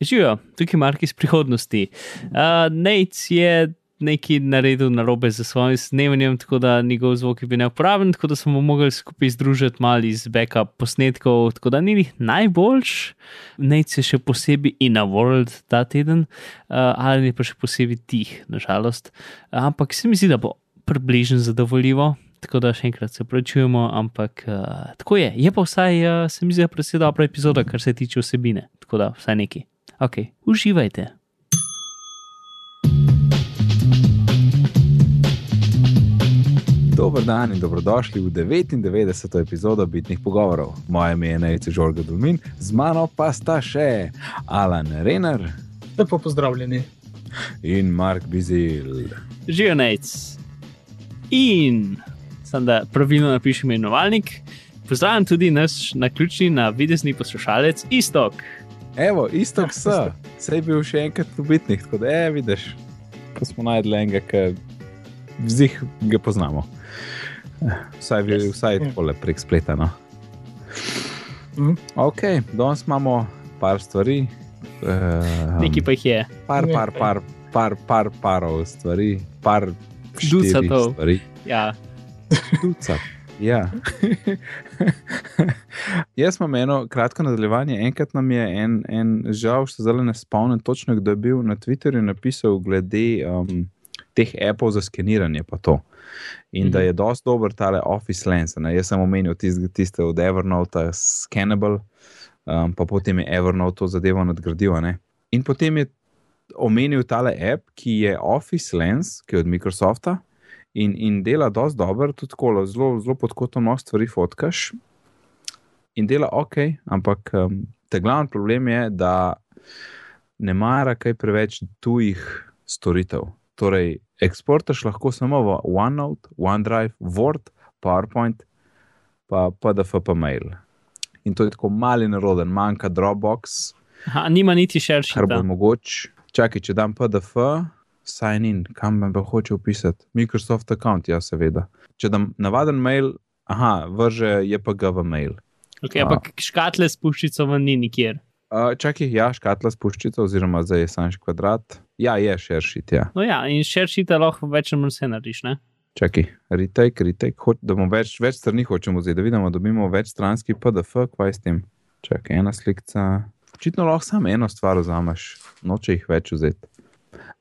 Živijo, tukaj je Mark iz prihodnosti. Uh, Nate je nekaj naredil na robe za svojim snemanjem, tako da njegov zvok je bil neuporaben, tako da smo mogli skupaj združiti malo iz backup posnetkov, tako da ni najboljš. Nate je še posebej in na world ta teden, uh, ali je pa še posebej tih, nažalost. Ampak se mi zdi, da bo približno zadovoljivo. Tako da še enkrat se prečujemo, ampak uh, tako je. Je pa vsaj, uh, se mi zdi, precej dobra epizoda, kar se tiče vsebine. Tako da vsaj neki. Ok, uživajte. Dober dan in dobrodošli v 99. epizodo Bitnih pogovorov. Moje ime je Nejce Žorga Dulmin, z mano pa sta še Alan Renar. Lepo pozdravljeni. In Mark Bizil. Živijo Nejc. In sem da pravilno napišem imenovalnik. Pozdravljam tudi naš naključni na videzni poslušalec Istok. Evo, isto kot so. Vse je bil še enkrat ubitnik, tako da je, vidiš, ko smo najdli enega, ki vzih ga poznamo. Vsaj, yes. vsaj tole prek spleta. No. Mm. Ok, danes imamo par stvari. Um, Nekaj pa jih je. Par, par, par, par, par, parov stvari, par ducatov. Ja. Ducat. Ja. Jaz imam eno kratko nadaljevanje. Enkrat nam je en, en žal, što zelo ne spomnim točno, kdo je bil na Twitterju napisal glede um, teh appov za skeniranje. In mm -hmm. da je dosti dober tale Office Lens. Ne? Jaz sem omenil tiste, tiste od Evernote, Scannable, um, pa potem je Evernote to zadevo nadgradil. In potem je omenil tale app, ki je Office Lens, ki je od Microsofta in, in dela dosti dobro, tudi tako zelo, zelo podkotno mnogo stvari fotkaš. In dela ok, ampak um, te glavni problem je, da ne mara kaj preveč tujih storitev. Torej, eksportaš lahko samo v OneNote, OneDrive, Word, PowerPoint, pa PDF, pa mail. In to je tako mali naroden, manjka Dropbox. Aha, nima niti še več. Kar bo mogoče. Čakaj, če dam PDF, sign in, kam me bo hoče upisati. Microsoft account, ja, seveda. Če dam navaden mail, aha, vrže je pa ga v mail. Okay, ampak škatle s puščico v ni nikjer. Uh, čakaj, ja, škatla s puščico, oziroma zdaj je sanš kvadrat. Ja, je širšit. Ja. No, ja, in širšit lahko več ali manj vse narediš. Ne? Čakaj, retake, retake, da bomo več, več strani hočemo zdaj, da vidimo, da dobimo več stranski PDF, kaj s tem. Čakaj, ena slika. Očitno lahko samo eno stvar vzameš, noče jih več vzeti.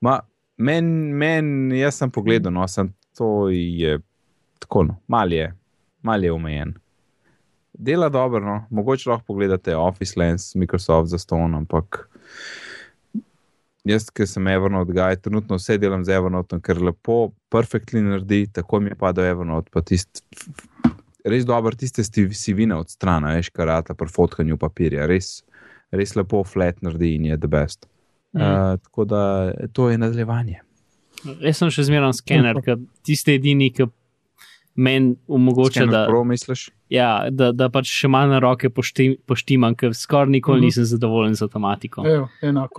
Ma, Meni, men, jaz sem pogledal, no, sem to je tako, no, mal je, mal je omejen. Dela dobro, no, mogoče lahko pogledate Office Lens, Microsoft za ston, ampak jaz, ki sem Evernote guy, trenutno vse delam z Evernote, ker lepo, perfektno naredi, tako mi je padel Evernote, pa tisti. Res dobro, tiste si vina od strana, veš, karata, pri fotkanju papirja, res, res lepo, flat naredi in je the best. Mm. Uh, tako da to je nadaljevanje. Jaz sem še zmeraj skener, ker tiste edini, ki meni omogoča, da, ja, da, da pač še malo na roke poštim, poštimam, ker skoraj nikoli mm -hmm. nisem zadovoljen z avtomatikom.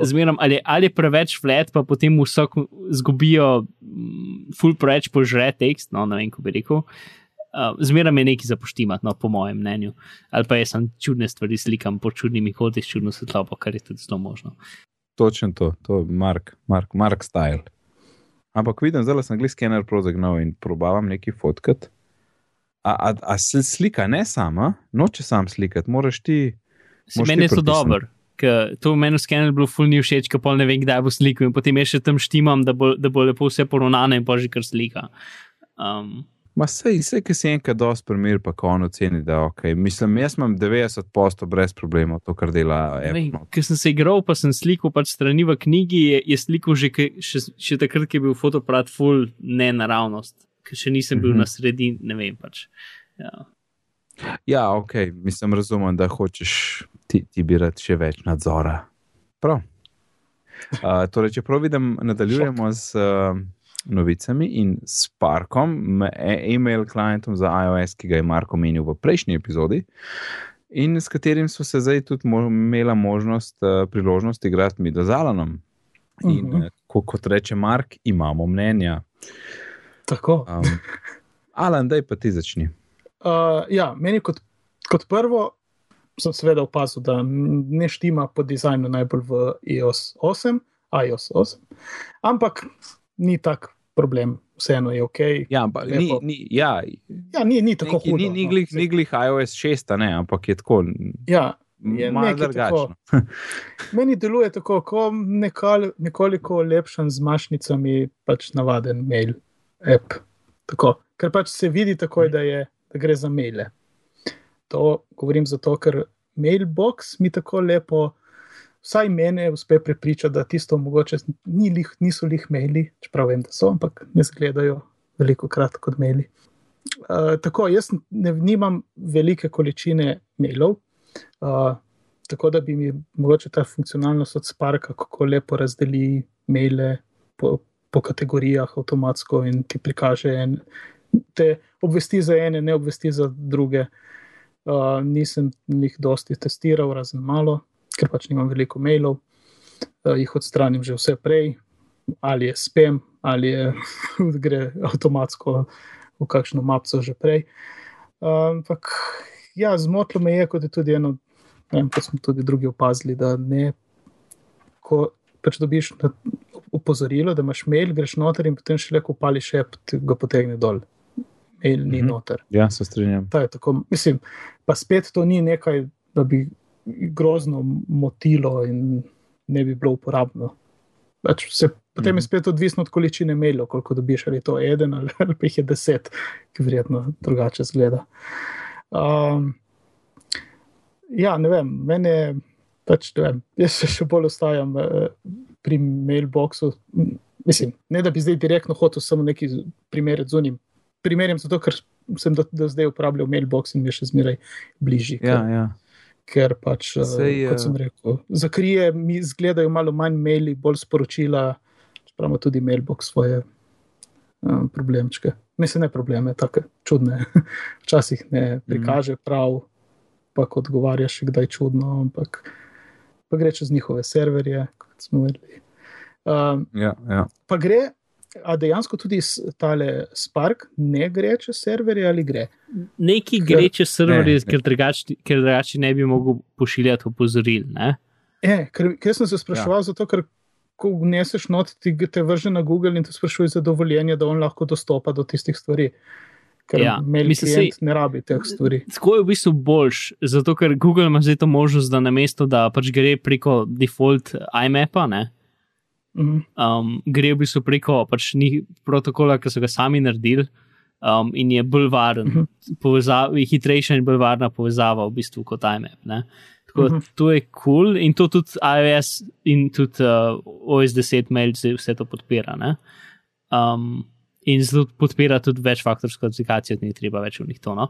Zmeram, ali, ali je preveč flat, pa potem vsak zgubijo, mm, full preveč požre tekst, no ne vem, kako bi rekel. Uh, Zmeraj je nekaj za poštimati, no, po mojem mnenju. Ali pa jaz sem čudne stvari slikam po čudnih kotih, čudno svetlobo, kar je tudi zelo možno točno to, to je Mark, Mark, Mark style. Ampak vidim, zelo sem gledal skener prozagnov in probavam neki fotkat. A, a, a se slika ne sama, noče sam slikati, moraš ti. Meni je to dobro, ker to v meni skener bil fulni všeč, ker pol ne vem, kdaj bo slikal in potem je še tam štimam, da bo, da bo lepo vse poronane in boži kar slika. Um, Ma sej, sej, ki si enkrat dosti primer, pa ko on oceni, da ok. Mislim, jaz imam 90 posto brez problema, to, kar dela Apple. Ker sem se igral, pa sem slikal pač strani v knjigi, je, je slikal že, še, še takrat, ki je bil fotoparat full ne naravnost, ker še nisem bil mm -hmm. na sredini, ne vem pač. Ja. ja, ok, mislim, razumem, da hočeš ti, ti bi rad še več nadzora. Prav. Uh, torej, če prav vidim, nadaljujemo Šok. z. Uh, novicami in s Parkom, e-mail klientom za iOS, ki ga je Marko menil v prejšnji epizodi. In s katerim smo se zdaj tudi imeli možnost, uh, priložnost igrati mi do Zalanom. In uh -huh. uh, kot reče Mark, imamo mnenja. Tako. Um, Alan, daj pa ti začni. Uh, ja, meni kot, kot prvo, sem seveda opazil, da ne štima po dizajnu najbolj v iOS 8, iOS 8, ampak ni tak problem, vseeno je ok. Ja, ampak ni, ni, ja, Ja, ni, ni tako hudo. ni, ni, no. glih, ni glih iOS 6, a ne, ampak je tako Ja, je malo drugačno. Meni deluje tako, kot nekal, nekoliko lepšen z mašnicami, pač navaden mail, app. Tako, ker pač se vidi takoj, da, je, da gre za maile. To govorim zato, ker mailbox mi tako lepo, vsaj mene uspe prepričati, da tisto mogoče ni lih, niso lih maili, čeprav vem, da so, ampak ne zgledajo veliko krat kot maili. Uh, tako, jaz ne, nimam velike količine mailov, uh, tako da bi mi mogoče ta funkcionalnost od Sparka, kako lepo razdeli maile po, po kategorijah avtomatsko in ti prikaže en, te obvesti za ene, ne obvesti za druge. Uh, nisem jih dosti testiral, razen malo, ker pač nimam veliko mailov, uh, jih odstranim že vse prej, ali je spam, ali je gre avtomatsko v kakšno mapco že prej. Uh, ampak ja, zmotilo me je, kot je tudi eno, vem, kot smo tudi drugi opazili, da ne, ko pač dobiš opozorilo, da imaš mail, greš noter in potem šele ko pališ app, ti ga potegne dol. Mail ni Mhm. noter. Ja, se strinjam. To je tako, mislim, pa spet to ni nekaj, da bi grozno motilo in ne bi bilo uporabno. Pač se, potem je Mhm. spet odvisno od količine mailov, koliko dobiš, ali je to eden ali, ali pa jih je deset, ki verjetno drugače zgleda. Um, ja, ne vem, mene pač, ne vem, jaz se še bolj ostajam eh, pri mailboxu. Mislim, ne da bi zdaj direktno hotel samo neki primer z unim. Primerjam zato, ker sem do, do zdaj uporabljal mailbox in mi je še zmeraj bližji. Ja, ker, ja. Ker pač, Sej, Sej, eh, kot sem rekel, zakrije mi zgledajo malo manj maili, bolj sporočila, čeprav ima tudi mailbox svoje um, problemčke. Mislim, ne probleme, tako čudne. Včasih ne prikaže prav, pa odgovarjaš, je kdaj čudno, ampak pa gre čez njihove serverje, kot smo vedeli. Um, ja, ja. pa gre, a dejansko tudi tale Spark ne gre čez serverje ali gre? Neki Ker- gre čez serverje, ne, ne. ker drugače ker drugače ne bi mogel pošiljati opozoril. Ne? E, ker, ker sem se spraševal, ja. zato ker ko vneseš not, ti te vrže na Google in te sprašuje za dovoljenje, da on lahko dostopa do tistih stvari. Ker Ja, mail mislim, klient ne rabi teh stvari. Tako je v bistvu boljš, zato ker Google ima zdaj to možnost, da na mesto, da pač gre preko default iMapa, ne. Um, gre v bistvu preko pač njih protokola, ki so ga sami naredili. Um, in je bolj varen, Mhm. povezava, je hitrejša in bolj varna povezava v bistvu kot iMap. Ne? Tako da Mhm. to je kul cool in to tudi iOS in tudi uh, OS 10 mail vse to podpira. Ne? Um, in zelo podpira tudi večfaktorsko aplikacijo, ni treba več v njih to. No?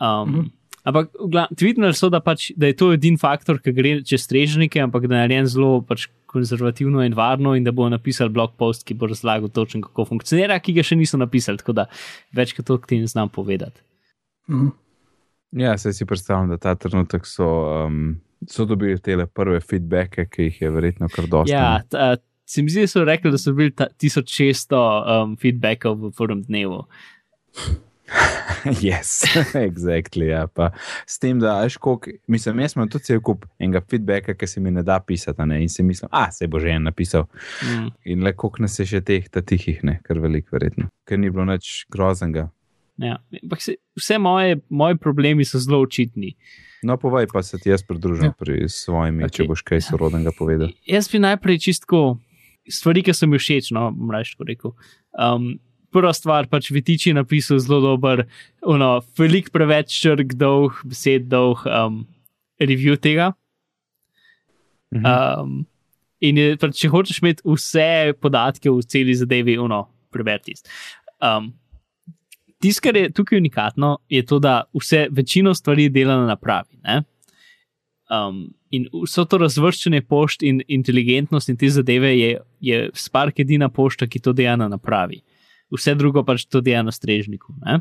Um, Mhm. Ampak tvitnili so, da, pač, da je to edini faktor, ki gre čez strežnike, ampak da je narejen zelo pač, konzervativno in varno, in da bo napisal blog post, ki bo razlagal točno, kako funkcionira, ki ga še niso napisali. Tako da več kot to ti ne znam povedati. Mhm. ja se si predstavljam, da ta trenutek so, um, so dobili te prve feedbacke, ki jih je verjetno kar dosti. Ja, ta, se mi zdi, da so rekli, da so bili ta, 1600 um, feedbackov v prvem dnevu. Yes, exactly. Ja. Pa, s tem, da veš, koliko, mislim, jaz imam tudi cel kup enega feedbacka, ki se mi ne da pisati, ne? in si mislim, a se bo že en napisal. Mm. In le koliko nas je še teh, ta tihih, ne, kar veliko, verjetno, ker ni bilo nič groznega. Ja. Se, vse moje, moji problemi so zelo očitni. No, povej pa se ti jaz pridružim Ja. pri svojimi, okay. če boš kaj sorodnega povedal. Jaz bi najprej čistko stvari, ki so mi všeč, no, tako rekel. Um, prva stvar, pač Vitiči je napisal zelo dober, ono, velik preveč črk dolg, besed dolg um, review tega. Mhm. Um, in je, pač, če hočeš imeti vse podatke v celi zadevi, uno, preberti. Um, Tisto, kar je tukaj unikatno, je to, da vse večino stvari dela na napravi. Ne? Um, in vso to razvrščanje pošt in inteligentnost in te zadeve je, je Spark edina pošta, ki to dela na napravi. Vse drugo pač to dela na strežniku. ne.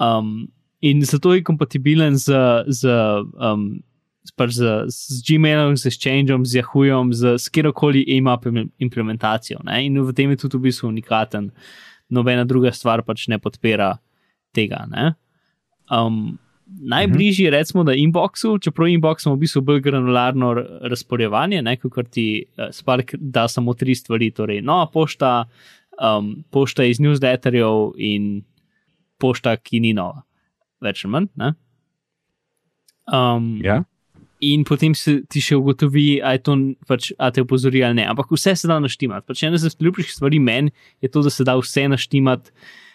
Um, in zato je kompatibilen z, z, um, pač z, z Gmailom, z Exchangeom, z Yahooom, z, z kjerkoli EMAP implementacijo. Ne? In v tem je tudi v bistvu unikaten. Nobena druga stvar pač ne podpira tega. Ne? Um, najbližji, recimo, da inboxu, čeprav inbox ima v bistvu bolj granularno razporejevanje, ne, kot ti uh, Spark da samo tri stvari, torej nova pošta, um, pošta iz newsletterjev in pošta, ki ni nova, več ali manj. Ne? Um, Ja, in potem se ti še ugotovi, ali to pač, a te opozori ali ne. Ampak vse se da naštimati. Pač ena izmed ljubših stvari meni je to, da se da vse naštimati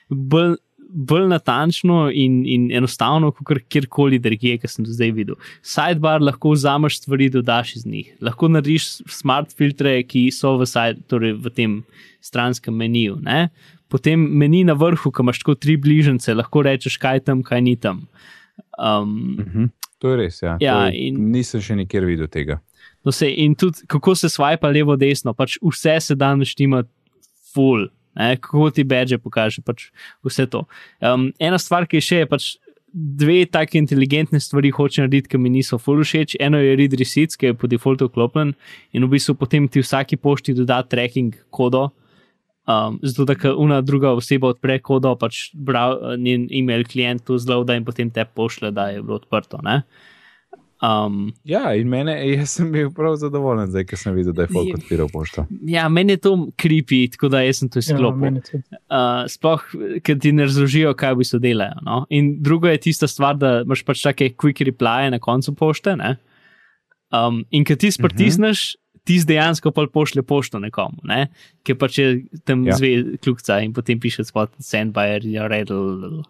bolj, bolj natančno in, in enostavno, kot kjerkoli drugje, ki sem do zdaj videl. Sidebar lahko vzameš stvari, dodaš iz njih. Lahko narediš smart filtre, ki so v, side, torej v tem stranskem meniju. Ne? Potem meni na vrhu, ki imaš tako tri bližnjice, lahko rečeš, kaj tam, kaj ni tam. Um, mhm. to je res. Ja. Ja, To je, in- Nisem še nikjer videl tega. No, se, in tudi kako se swipa levo, desno, pač vse se da naštimati, full, ne, kako ti beže pokaže, pač vse to. Um, ena stvar, ki je še, je pač dve take inteligentne stvari hoče narediti, ki mi niso full všeč. Eno je read receipts, ki je po defaultu vklopljen in v bistvu potem ti vsaki pošti doda tracking kodo. Um, zato, da una druga oseba odpre kodo, pač brav, njen e-mail klient to zloada in potem te pošle, da je bilo odprto. Ne? Um, Ja, in mene, jaz sem bil prav zadovoljen, zdaj, ker sem videl, da je folk Je- odpiral pošto. Ja, meni je to creepy, tako da jaz sem to Ja, izklopil. tudi. uh, sploh, ker ti ne razložijo, kaj v bistvu delajo. No? In drugo je tista stvar, da imaš pač take quick replije na koncu pošte. Ne? Um, in ker ti spritisneš, ti dejansko pa pošlje pošto nekomu, ne? ker pač je tam Ja. ja. zve kljukca in potem piše spot send by your redl.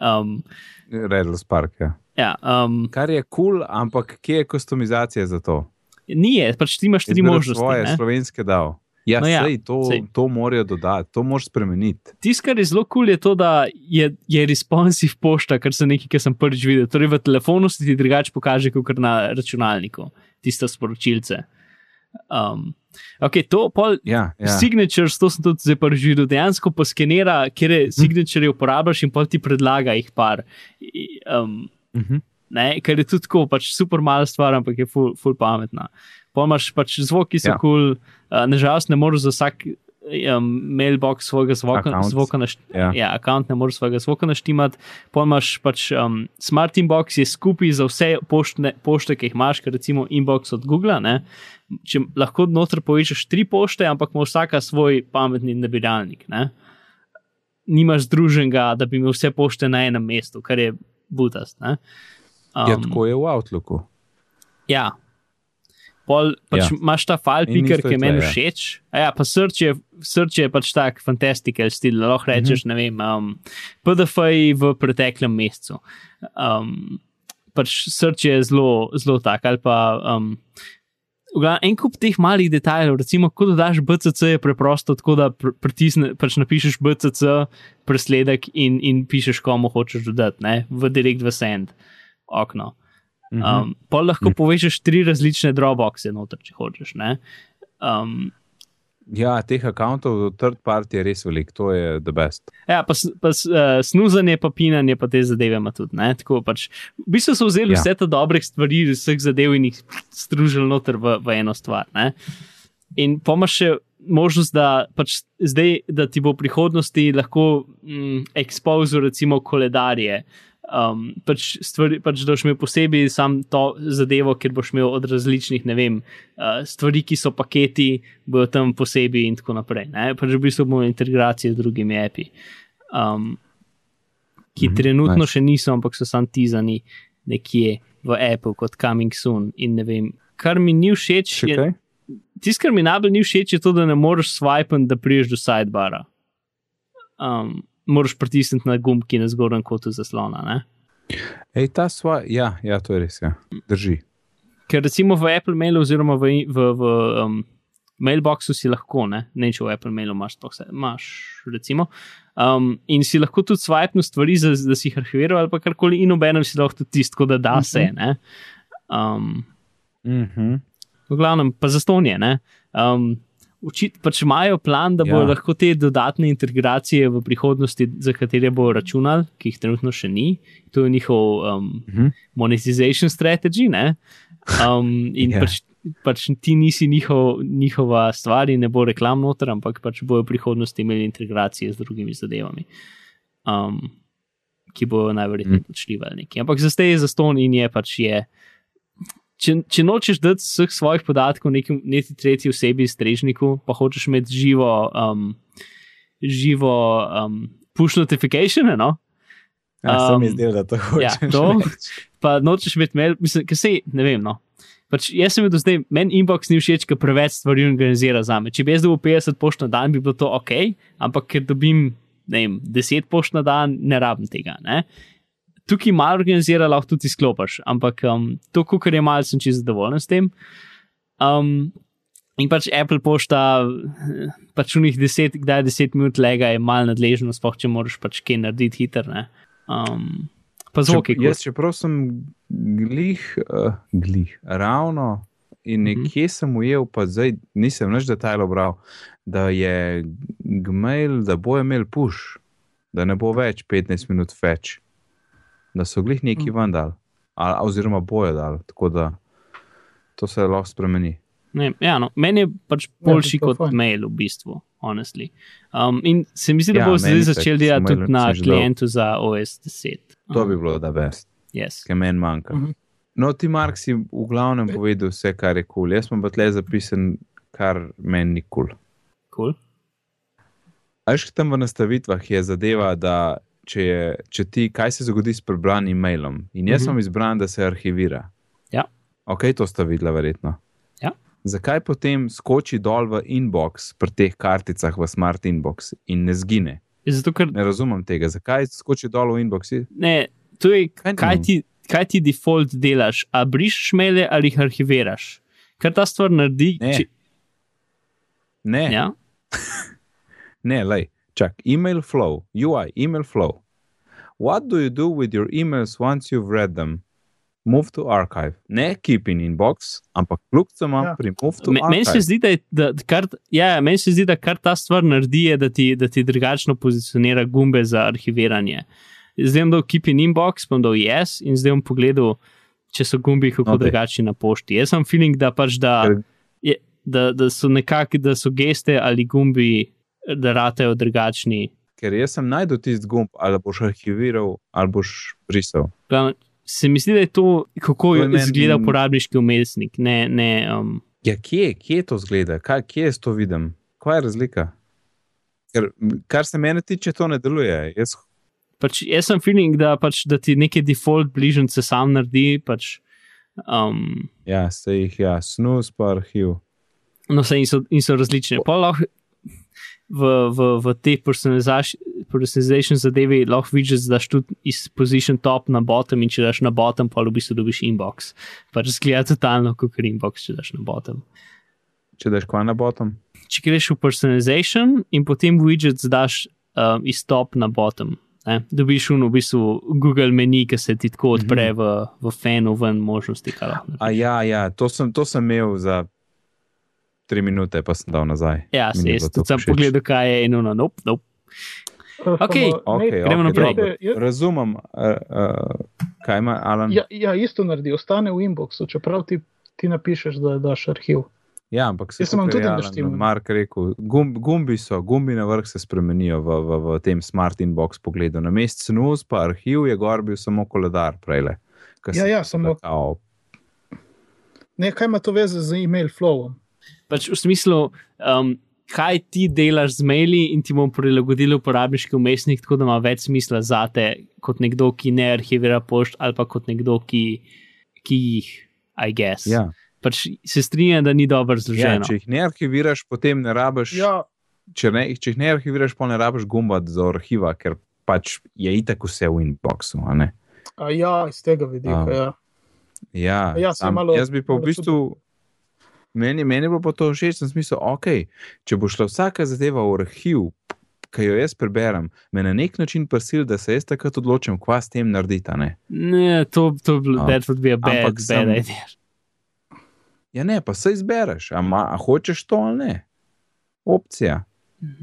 Um, Redl Spark. Ja. Ja, um, Kar je kul, cool, ampak kje je kustomizacija za to? ni pač ti imaš tri možnosti. Svoje ne. slovenske dal. Ja, No ja, sej, to, sej. to morajo dodati, to moraš spremeniti. Tisto, kar je zelo kul, cool, je to, da je, je responsive pošta, kar se nekaj, kar sem prvič videl. Torej, v telefonu se ti drugače pokaže, kot na računalniku, tiste sporočilce. Um, ok, to pol. Ja, ja. Signatures, to sem tudi zdaj prvič videl, dejansko poskenira, kjer je signature uporabljaš in pol ti predlaga jih par. I- Um, Mhm. ne, ker je tudi tako, pač super mala stvar, ampak je full, full pametna. Pol imaš pač zvoki, so Ja. kul, cool, uh, nažalost ne moreš za vsak um, mailbox svojega zvoka, Account. zvoka naštimati. Ja. Ja, account ne moreš svojega zvoka naštimati. Pol imaš pač um, smart inbox, je skupaj za vse poštne, pošte, ki jih imaš, ker recimo inbox od Google. Ne? Če lahko noter povečaš tri pošte, ampak ima vsaka svoj pametni nabiralnik. Ne? Nimaš združenega, da bi imel vse pošte na enem mestu, kar je butast. Ne? ja, tako je v Outlooku. Ja. Pol, pač Ja. ja. imaš ta file picker, ki je meni ja. všeč. A ja, pa srč je, srč je pač tak fantastical stil, lahko rečeš, Mhm. mm -hmm. ne vem, um, PDF-ji v preteklem mesecu. Um, pač srč je zelo, zelo tak ali pa. Um, v glavnem, En kup teh malih detajlov, recimo, ko dodaš BCC, je preprosto tako, da pr pritisne, pač napišeš BCC, presledek in, in pišeš, komu hočeš dodati, ne, v direkt v send okno. Mhm. Um, pol lahko povežeš tri različne Dropboxe noter, če hočeš. ne. Um, Ja, teh akantov, third party je res velik, to je the best. ja, pa, pa uh, snuzanje, pa pinanje, pa te zadeve ima tudi. Ne? Tako pač, v bistvu so vzeli Ja. vse te dobre stvari, vseh zadev in jih združili noter v, v eno stvar. Ne? In pomaš še možnost, da, pač zdaj, da ti bo v prihodnosti lahko mm, expozil, recimo, koledarje. Um, pač stvari, pač da boš imel posebej sam to zadevo, ker boš imel od različnih, ne vem, uh, stvari, ki so paketi, bojo tam posebej in tako naprej. Ne? Pač v bistvu bomo integracije z drugimi api, um, ki mm -hmm, trenutno nice. še niso, ampak so sam tizani nekje v Apple kot coming soon. In ne vem, kar mi ni všeč, Še je, tisto, kar mi najbolj ni všeč, je to, da ne moreš swipati, da priješ do sidebara. Um, moraš pritisniti na gumb, ki je na zgornjem kotu zaslona. Ne? Ej, ta sva, ja, ja, to je res, ja. drži. Ker recimo v Apple mailu oziroma v, v, v um, mailboxu si lahko, ne, ne če v Apple mailu imaš to vse, imaš recimo. Um, in si lahko tudi swipno stvari, za, da si jih arhiviral ali pa karkoli, in obenem si lahko tudi tisto, da da se. Ne? Um, Mhm. v glavnem, pa za stonje. Ne? Um, Učit, pač imajo plan, da bodo Ja. ja. lahko te dodatne integracije v prihodnosti, za katere bodo računali, ki jih trenutno še ni. To je njihov um, Mhm. monetization strategy. ne. Um, in Ja. yeah. pač, pač ti nisi njihov, njihova stvar in ne bo reklam noter, ampak pač bojo v prihodnosti imeli integracije z drugimi zadevami. Um, ki bojo najverjetneje Mm. nekaj. Ampak za zdaj je za ston in je pač je. Če, če nočeš dati vseh svojih podatkov neki, neki tretji osebi, strežniku, pa hočeš imeti živo, um, živo um, push notification, no? Ja, se mi Um, zdelo, da to ja, hočeš. to. reči. pa nočeš imeti mail, mislim, ker se ne vem. No. Pač jaz sem videl zdaj, meni inbox ni všeč, ker preveč stvari organizira za me. Če bi jaz dobil 50 pošt na dan, bi bilo to ok, ampak ker dobim vem, 10 pošt na dan, ne rabim tega. Ne. Tukaj malo organizira, lahko tudi izklopiš, ampak um, to, kar je malo, sem čisto zadovoljen s tem. Um, in pač Apple pošta, pač v njih 10, kdaj 10 minut lega je malo nadležno, sploh če moraš pač kaj narediti hiter. ne. Um, pa zvok je Če, jaz, čeprav sem glih, uh, glih, ravno in Mhm. nekje sem ujel, pa zdaj nisem več detajlov bral, da je Gmail, da bo imel push, da ne bo več 15 minut več, da so glih neki Mhm. van dal, ali, oziroma boje dal, tako da to se lahko spremeni. Ne, ja, no, meni je pač Ja, boljši to kot fajn. mail, v bistvu, honestly. Um, in se mi zdi, da Ja, bo meni zdaj itak, začel s delati tudi na že dal. klientu za OS 10. To Um, bi bilo da best, Yes. ker meni manjka. Mhm. No, ti, Mark, si v glavnem povedal vse, kar je kul. Cool. Jaz sem pa tle zapisan, kar meni ni kul. Cool. Cool. Až tam v nastavitvah je zadeva, da če, je, če ti, kaj se zgodi s prebranim mailom. In jaz Mhm. sem izbran, da se arhivira. Ja. Ok, to sta videla, verjetno. Ja. Zakaj potem skoči dol v inbox pri teh karticah, v smart inbox in ne zgine? Zato, ker Ne razumem tega. Zakaj skoči dol v inbox? ne, to je, Kaj kaj ti, kaj ti default delaš, a brišeš maile ali jih arhiviraš. Ker ta stvar naredi. Ne. Če, Ne, ja? ne, lej. Čak, email flow, UI, email flow. What do you do with your emails once you've read them? Move to archive. Ne keep in inbox, ampak kljubcema Ja. pri move to Me- Meni se archive. zdi, da, je, da, kar, ja, meni se zdi, da kar ta stvar naredi, je, da ti, da ti drugačno pozicionira gumbe za arhiviranje. Zdaj bom dal keep in inbox, bom dal yes in zdaj bom pogledal, če so gumbi kako daj. drugačni na pošti. Jaz sem feeling, da pač da, je, da, da so nekako, da so geste ali gumbi, da ratejo drugačni. Ker jaz sem najdel tisti gumb, ali boš arhiviral, ali boš brisal. Se mi zdi, da je to, kako To je izgleda uporabniški umestnik. Ne, ne, um, Ja, kje, kje to zgleda, kaj, kje jaz to vidim, kaj je razlika? Ker, kar se mene tiče, to ne deluje. Jaz, pač jaz sem feeling, da, pač, da ti neke default bližnjice sam naredi. Pač, um, ja, se jih, ja, snus pa arhiv. no, saj in so, in so različne. Pa lahko v, v, v te personalization zadevi lahko vidiš, da daš tudi iz position top na bottom in če daš na bottom, pa v bistvu dobiš inbox. Pač zgleda totalno kot inbox, če daš na bottom. Če daš kva na bottom. Če greš v personalization in potem widgets daš um, iz top na bottom. Ne? Dobiš v bistvu Google meni, ki se ti tako odpre v, v fenu, ven možnosti. ja, ja to, sem, to sem imel za tri minute, pa sem dal nazaj. Ja, se jaz tudi sem pogledal, kaj je eno, nope, nope. Okej, Okay, gremo okay, naprej. dobro. Razumem, uh, uh, kaj ima Alan. Ja, ja, isto naredi, ostane v inboxu, čeprav ti, ti napišeš, da daš arhiv. Ja, ampak se sem vam tudi naštel. Mark rekel, gumb, gumbi so, gumbi na vrh se spremenijo v, v, v tem smart inbox pogledu. Na mestu snus, pa arhiv je gor bil samo koledar prejle. Ko Ja, ja, samo- Kao, Ne, kaj ima to veze z e-mail flowom? Pač v smislu, um, kaj ti delaš z maili in ti bom prilagodil uporabniški umestnik, tako da ima več smisla za te, kot nekdo, ki ne arhivira pošt, ali pa kot nekdo, ki, ki jih, I guess. ja. Pač se strinjam, da ni dobro Ja, zloženo. če jih ne arhiviraš, potem ne rabiš. Ja, Če, ne, če jih ne arhiviraš, pa ne rabiš gumba za arhiva, ker pač je itak vse v inboxu. a a ja, iz tega vidika. A. Ja. Ja, Ja, se sam, malo- jaz bi pa v bistvu. Meni, meni je bilo pa to všeč, sem smisel, ok, če bo šla vsaka zadeva v arhiv, ki jo jaz preberem, me na nek način prisil, da se jaz takrat odločim, kva s tem narediti. Ne? Ne, to, to bi bilo, a bad, bad sem- idea. Ja, ne, pa se izbereš, a, ma, a hočeš to ali ne. Opcija.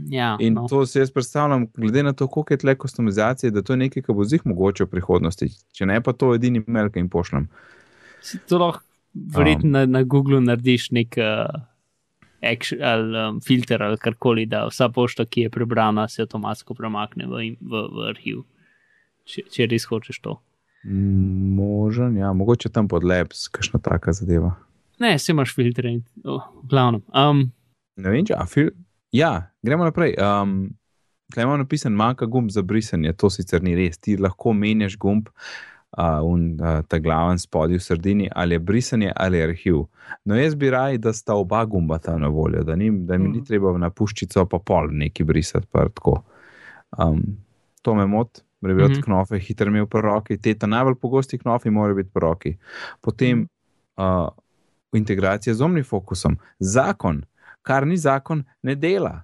Ja, In no. no. to si jaz predstavljam, glede na to, koliko je tle kustomizacije, da to je nekaj, kar bo zih mogoče v prihodnosti. Če ne, pa to je edini mail, ki jim pošljem. Si to lahko verjetno na, na Googlu narediš nek uh, action, ali, um, filter ali karkoli, da vsa pošta, ki je prebrana, se avtomatsko premakne v, v, v arhiv. če, če res hočeš to. Možen, ja, mogoče tam pod Labs, kakšna taka zadeva. Ne, se imaš filtre in oh, glavno. Um, Ne vem, če a fil. Ja, gremo naprej. Um, Tukaj imamo napisan, manjka gumb za brisanje, to sicer ni res. Ti lahko menjaš gumb, uh, un, uh, ta glaven spodaj v sredini, ali je brisanje ali je arhiv. No, jaz bi raj, da sta oba gumba tam na voljo, da, ni, da mi ni Mhm. treba na puščico pa pol neki brisati. Pa um, to me moti, mora biti Mhm. mhm. knofe hitro imel po roki, te ta najbolj pogosti knofi morajo biti po roki. Potem uh, integracija z omnifokusom. Zakon, kar ni zakon, ne dela.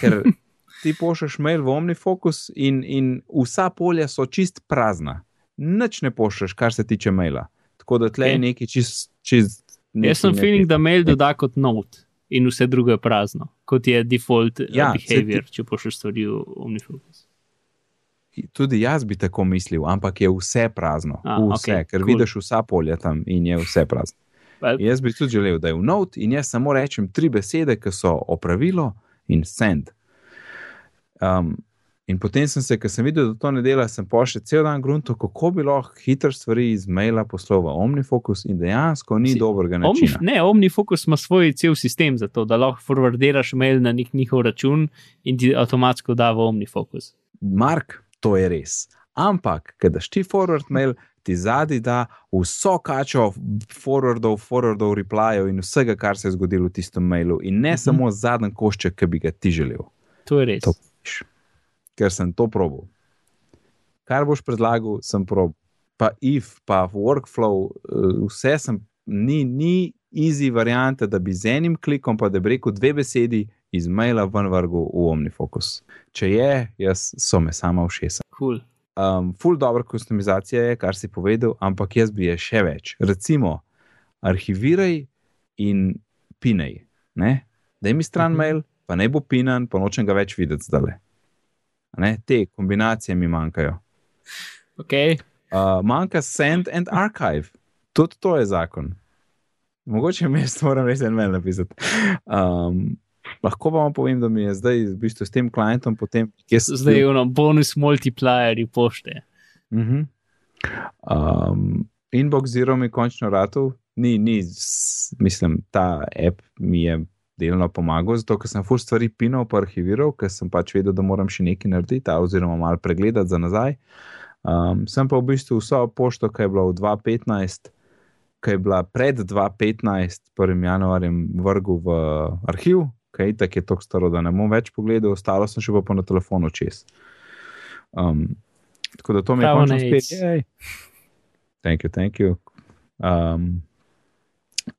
Ker ti pošlješ mail v omnifokus in, in vsa polja so čist prazna. Nič ne pošlješ, kar se tiče maila. Tako da tle je Ok. neki čist. čist jaz sem feeling, da mail doda kot note in vse drugo je prazno, kot je default ja, Ja, behavior, če pošlješ stvari v OmniFocus. Tudi jaz bi tako mislil, ampak je vse prazno. A, vse, okej, ker cool. vidiš vsa polja tam in je vse prazno. Well, Jaz bi tudi želel, da je v note in jaz samo rečem tri besede, ki so opravilo in send. Um, in potem sem se, ker sem videl, da to ne dela, sem pošel cel dan grunto, kako bi lahko hitro stvari iz maila poslal v Omnifocus in dejansko ni Si- dobrega Omni, načina. ne, OmniFocus ima svoj cel sistem za to, da lahko forwardiraš mail na nek njihov račun in ti avtomatsko da v OmniFocus. Mark, to je res. Ampak, ker daš ti forward mail, ti zadnji da vso kačo forwardov, forwardov, replyev in vsega, kar se je zgodilo v tistem mailu, in ne Mhm. samo zadnji košček, ki bi ga ti želel. To je res. To piš. Ker sem to probil. Kar boš predlagal, sem probil. Pa if, pa workflow, eh, vse sem, ni, ni easy variante, da bi z enim klikom, pa da bi rekel dve besedi iz maila ven vrgu v Omnifocus. Če je, jaz so me sama všesa. Cool. Um, full dobro kustomizacija je, kar si povedal, ampak jaz bi je še več. Recimo, arhiviraj in pinej. Ne? Daj mi stran Mhm. uh -huh. mail, pa ne bo pinan, pa nočem ga več videti zdaj. Ne? Te kombinacije mi manjkajo. Okay. Uh, manjka send and archive. Tudi to je zakon. Mogoče mi jaz moram res en mail napisati. Um, lahko vam povem, da mi je zdaj v bistvu s tem klientom potem, kje sem Zdaj je ono bonus multiplierji pošte. Uh -huh. um, Inbox Zero mi končno ratov, ni, ni, mislim, ta app mi je delno pomagal, zato ker sem fur stvari pinal pa arhiviral, ker sem pač vedel, da moram še nekaj narediti, oziroma malo pregledati za nazaj. Um, sem pa v bistvu vso pošto, ki je bila v 2015, ki je bila pred 2015, 1. januarjem, vrgel v arhiv, ki je tako je tako staro, da ne bom več pogledal, ostalo sem še pa, na telefonu čez. Um, tako da to mi je končno Nate. spet. Jej. Thank you, thank you. Um,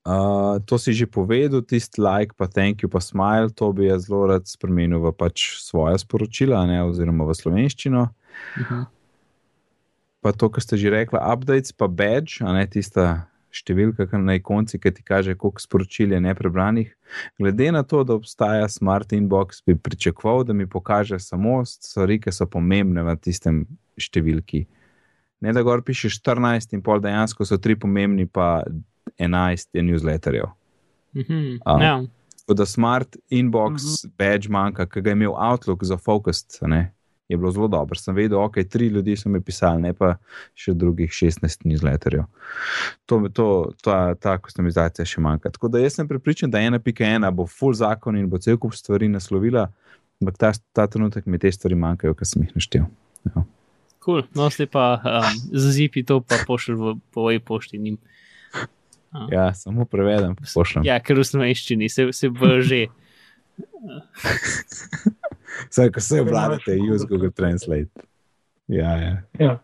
uh, to si že povedal, tisti like, pa thank you, pa smile, to bi jaz zelo rad spremenil v pač svoje sporočila, ne, oziroma v slovenščino. Uh -huh. Pa to, kar ste že rekli, updates, pa badge, a ne tista številka na ikonci, ki ti kaže, koliko sporočil je neprebranih. Glede na to, da obstaja Smart Inbox, bi pričakoval, da mi pokaže samo stvari, ki so pomembne v tistem številki. Ne da gor piše 14 in pol, dejansko so tri pomembni, pa 11 je newsletterjev. Uh -huh. A. ja. Tako da Smart Inbox, uh -huh. badge manjka, ki ga je imel Outlook za Focus, ne, je bilo zelo dobro. Sem vedel, ok, tri ljudi so mi pisali, ne pa še drugih 16 newsletterjev. To, to, ta, ta kustomizacija še manjka. Tako da jaz sem pripričan, da 1.1 bo full zakon in bo cel kup stvari naslovila, ampak ta, ta trenutek mi te stvari manjkajo, ker sem jih naštel. Ja. Cool. No, zdaj pa um, zazipi to, pa pošlji v, po e-pošti njim. Ja, samo prevedem, pošljem. Ja, ker v slovenščini se, se vrže. Vsaj, ko se obvladate, use Google Translate. Ja, ja. Ja.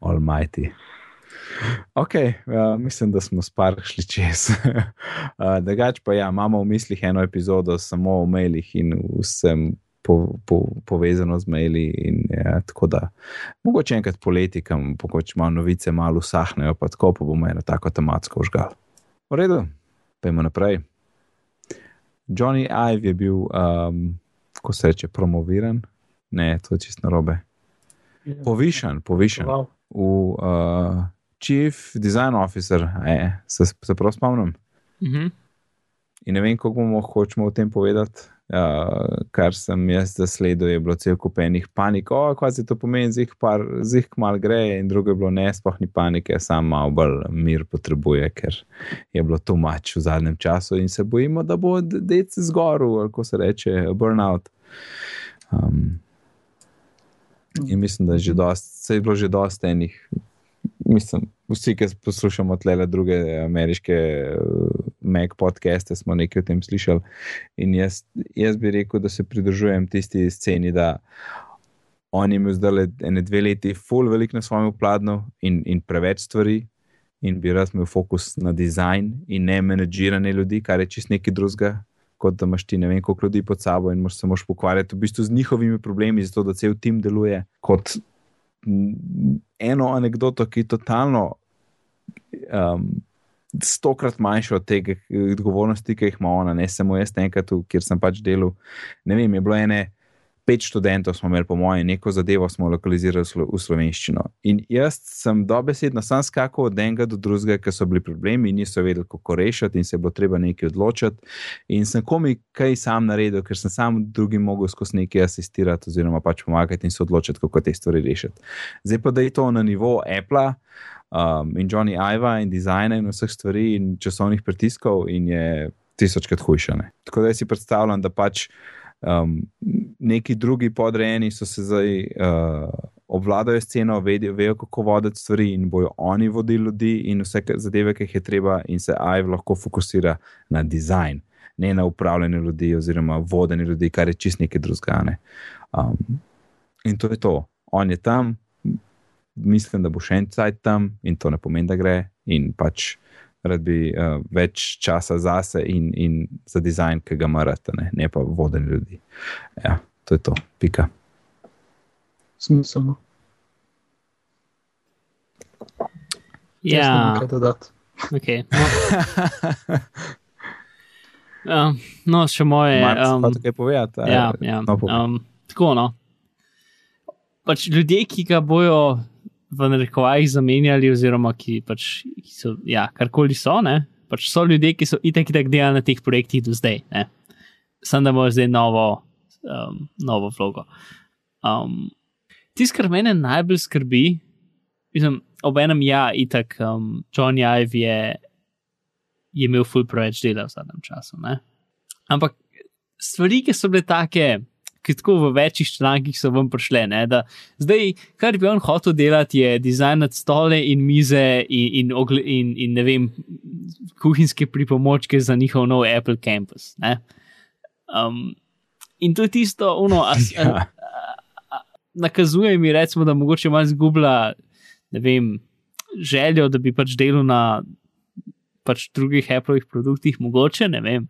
Almighty. Ok, uh, mislim, da smo sparšli čez. uh, Drugač pa ja, imamo v mislih eno epizodo samo o mailih in vsem po, po, povezano z maili. In, ja, tako da mogoče enkrat poleti, kam mogoče malo novice malo usahnejo, pa tako pa bomo eno tako tematsko užgal. V redu, pojmo naprej. Johnny Ive je bil, um, ko se reče, promoviran. Ne, to je čisto narobe. Povišan Wow. v uh, Chief Design Officer, e, se, se prav spomnim. Uh -huh. In ne vem, kako bomo hočemo o tem povedati. Uh, kar sem jaz zasledil, je bilo cel kup enih panik, o, kaj se to pomeni, zih, par, zih mal gre, in drugo je bilo ne, sploh ni panike, sam malo bolj mir potrebuje, ker je bilo to mač v zadnjem času in se bojimo, da bo dec zgoril, ali ko se reče, burnout. Um, in mislim, da je, že dost, je bilo že dost enih. Mislim, vsi, ki poslušamo tle druge ameriške uh, Mac podcaste, smo nekaj o tem slišali. In jaz, jaz bi rekel, da se pridružujem tisti sceni, da oni imajo zdaj ene dve leti, full velik na svojem upladnu in, in preveč stvari. In bi rad imel fokus na dizajn in ne menedžiranje ljudi, kar je čist nekaj drugega, kot da imaš ti ne vem, koliko ljudi pod sabo in se moš pokvarjati v bistvu z njihovimi problemi, zato da cel tim deluje. Kot eno anegdoto, ki je totalno um, stokrat manjše od tega odgovornosti, ki jih ima ona, ne samo jaz, enkrat, kjer sem pač delal. Ne vem, je bilo ene. Pet študentov smo imeli, po mojem, neko zadevo smo lokalizirali v slovenščino. In jaz sem dobesedno sam skakal od enega do drugega, ker so bili problemi in niso vedeli, kako rešiti, in se bo treba nekaj odločiti. In sem komi kaj sam naredil, ker sem sam drugim mogel skozi nekaj asistirati, oziroma pač pomagati in se odločiti, kako te stvari rešiti. Zdaj pa da je to na nivo Apple um, in Johnny Iva in dizajna in vseh stvari in časovnih pritiskov, in je tisočkrat hujše. Ne? Tako da si predstavljam, da pač um, neki drugi podrejeni so se zdaj. Uh, Obvladajo sceno, vejo, vejo, kako voditi stvari, in bojo oni vodili ljudi, in vse zadeve, ki jih je treba, in se AIV lahko fokusira na dizajn, ne na upravljanje ljudi, oziroma vodenje ljudi, kar je čist nekaj drugega. Um, in to je to. On je tam, mislim, da bo še en cajt tam in to ne pomeni, da gre. In pač rad bi uh, več časa zase in, in za dizajn, ki ga marate, ne, ne pa vodenje ljudi. Ja, to je to, pika. Smiselno. Ja, Kaj dodati? okay. no. Uh, no, še moje. Um, Um, kaj povedati? ja, ja. No. Um, tako no. Pač ljudje, ki ga bojo v narekovajih zamenjali, oziroma ki, pač, ki so, ja, karkoli so, ne, pač so ljudje, ki so itek itek delali na teh projektih do zdaj. Ne. Sam da imajo zdaj novo, um, novo vlogo. Um, Tisto, kar mene najbolj skrbi, mislim, ob enem ja, itek, um, John Ive je, je imel ful preveč dela v zadnjem času. Ne. Ampak stvari, ki so bile take, ki tako v večjih člankih so vam prišle. Ne, da zdaj, kar bi on hotel delati, je dizajnati stole in mize in, in, ogle, in, in ne vem, kuhinjske pripomočke za njihov nov Apple Campus. Ne. Um, in to je tisto, ono, a, a, Ja. nakazuje mi, recimo, da mogoče malo zgubila, ne vem, željo, da bi pač delal na pač drugih Apple'ovih produktih, mogoče, ne vem.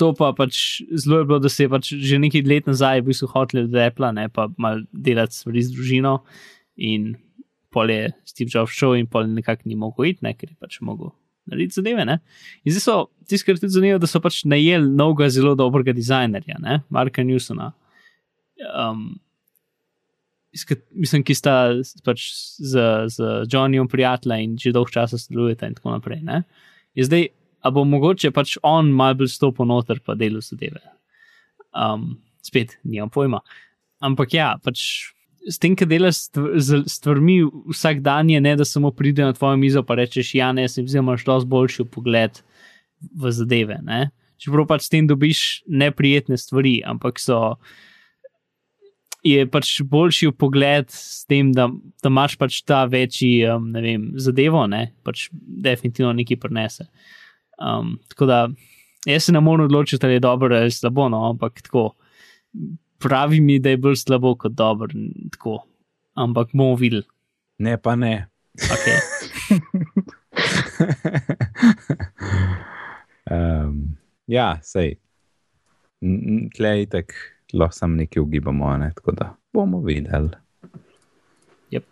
To pa pač zelo je bilo, da se je pač že nekaj let nazaj v bistvu hotel od Apple, ne pa mal delati stvari z družino in pol je Steve Jobs šel in pol nekako ni mogel iti, ne, ker je pač mogel narediti zadeve. Ne. In zdaj so, tisti, je tudi zanimivo, da so pač najeli novega zelo dobrega dizajnerja, ne, Marka Newsona. Um, mislim, ki sta pač z, z Johnnyjem prijatelja in že dolgo časa sodelujeta in tako naprej. Ne? Je zdaj, a bo mogoče pač on malo bolj stopil noter pa delal zadeve. Um, spet, nimam pojma. Ampak ja, pač. S tem, ki delaš z stvarmi vsak dan, je ne da samo pride na tvojo mizo in rečeš: Ja, ne, se mi zdi, da imaš dosti boljši pogled v zadeve. Ne? Čeprav pač s tem dobiš neprijetne stvari, ampak so je pač boljši pogled s tem, da, da imaš pač ta večji, um, ne vem, zadevo, ne, pač definitivno nekaj prenese. Um, tako da jaz se ne morem odločiti, ali je dobro ali slabo, no, ampak tako pravi mi, da je bolj slabo kot dobro, tako. Ampak bomo videli. Ne, pa ne. Okay. um, ja, sej. Tlej tak lahko samo nekaj ugibamo, ne? tako da bomo videli. Yep.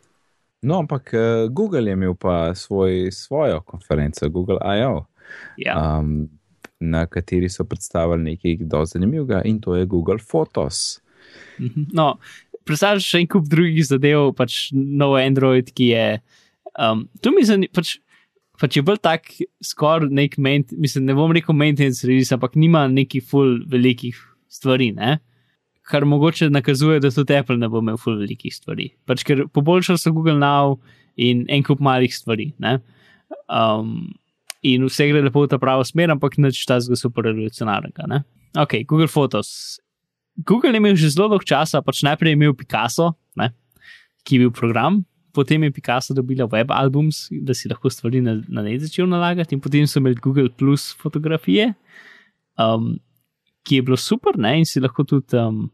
No, ampak uh, Google je imel pa svoj, svojo konferenco, Google I.O., Ja. um, na kateri so predstavili nekaj dosti zanimivega in to je Google Photos. Mhm. No, predstavljaš še en kup drugih zadev, pač nov Android, ki je. Um, to mi zanima, pač, pač je bolj tak, skoraj nek, main, mislim, ne bom rekel maintenance release, ampak nima nekih full velikih stvari, ne? kar mogoče nakazuje, da tudi Apple ne bo imel ful velikih stvari. Pač ker poboljšal so Google Now in en kup malih stvari. Um, in vse gre lepo v ta pravo smer, ampak nič ta zgo super revolucionarnega. Ne? Ok, Google Photos. Google je imel že zelo dolgo časa, pač najprej je imel Picasso, ne? ki je bil program, potem je Picasso dobila web albums, da si lahko stvari na, na ne začel nalagati, in potem so imeli Google Plus fotografije, um, ki je bilo super, ne? in si lahko tudi. Um,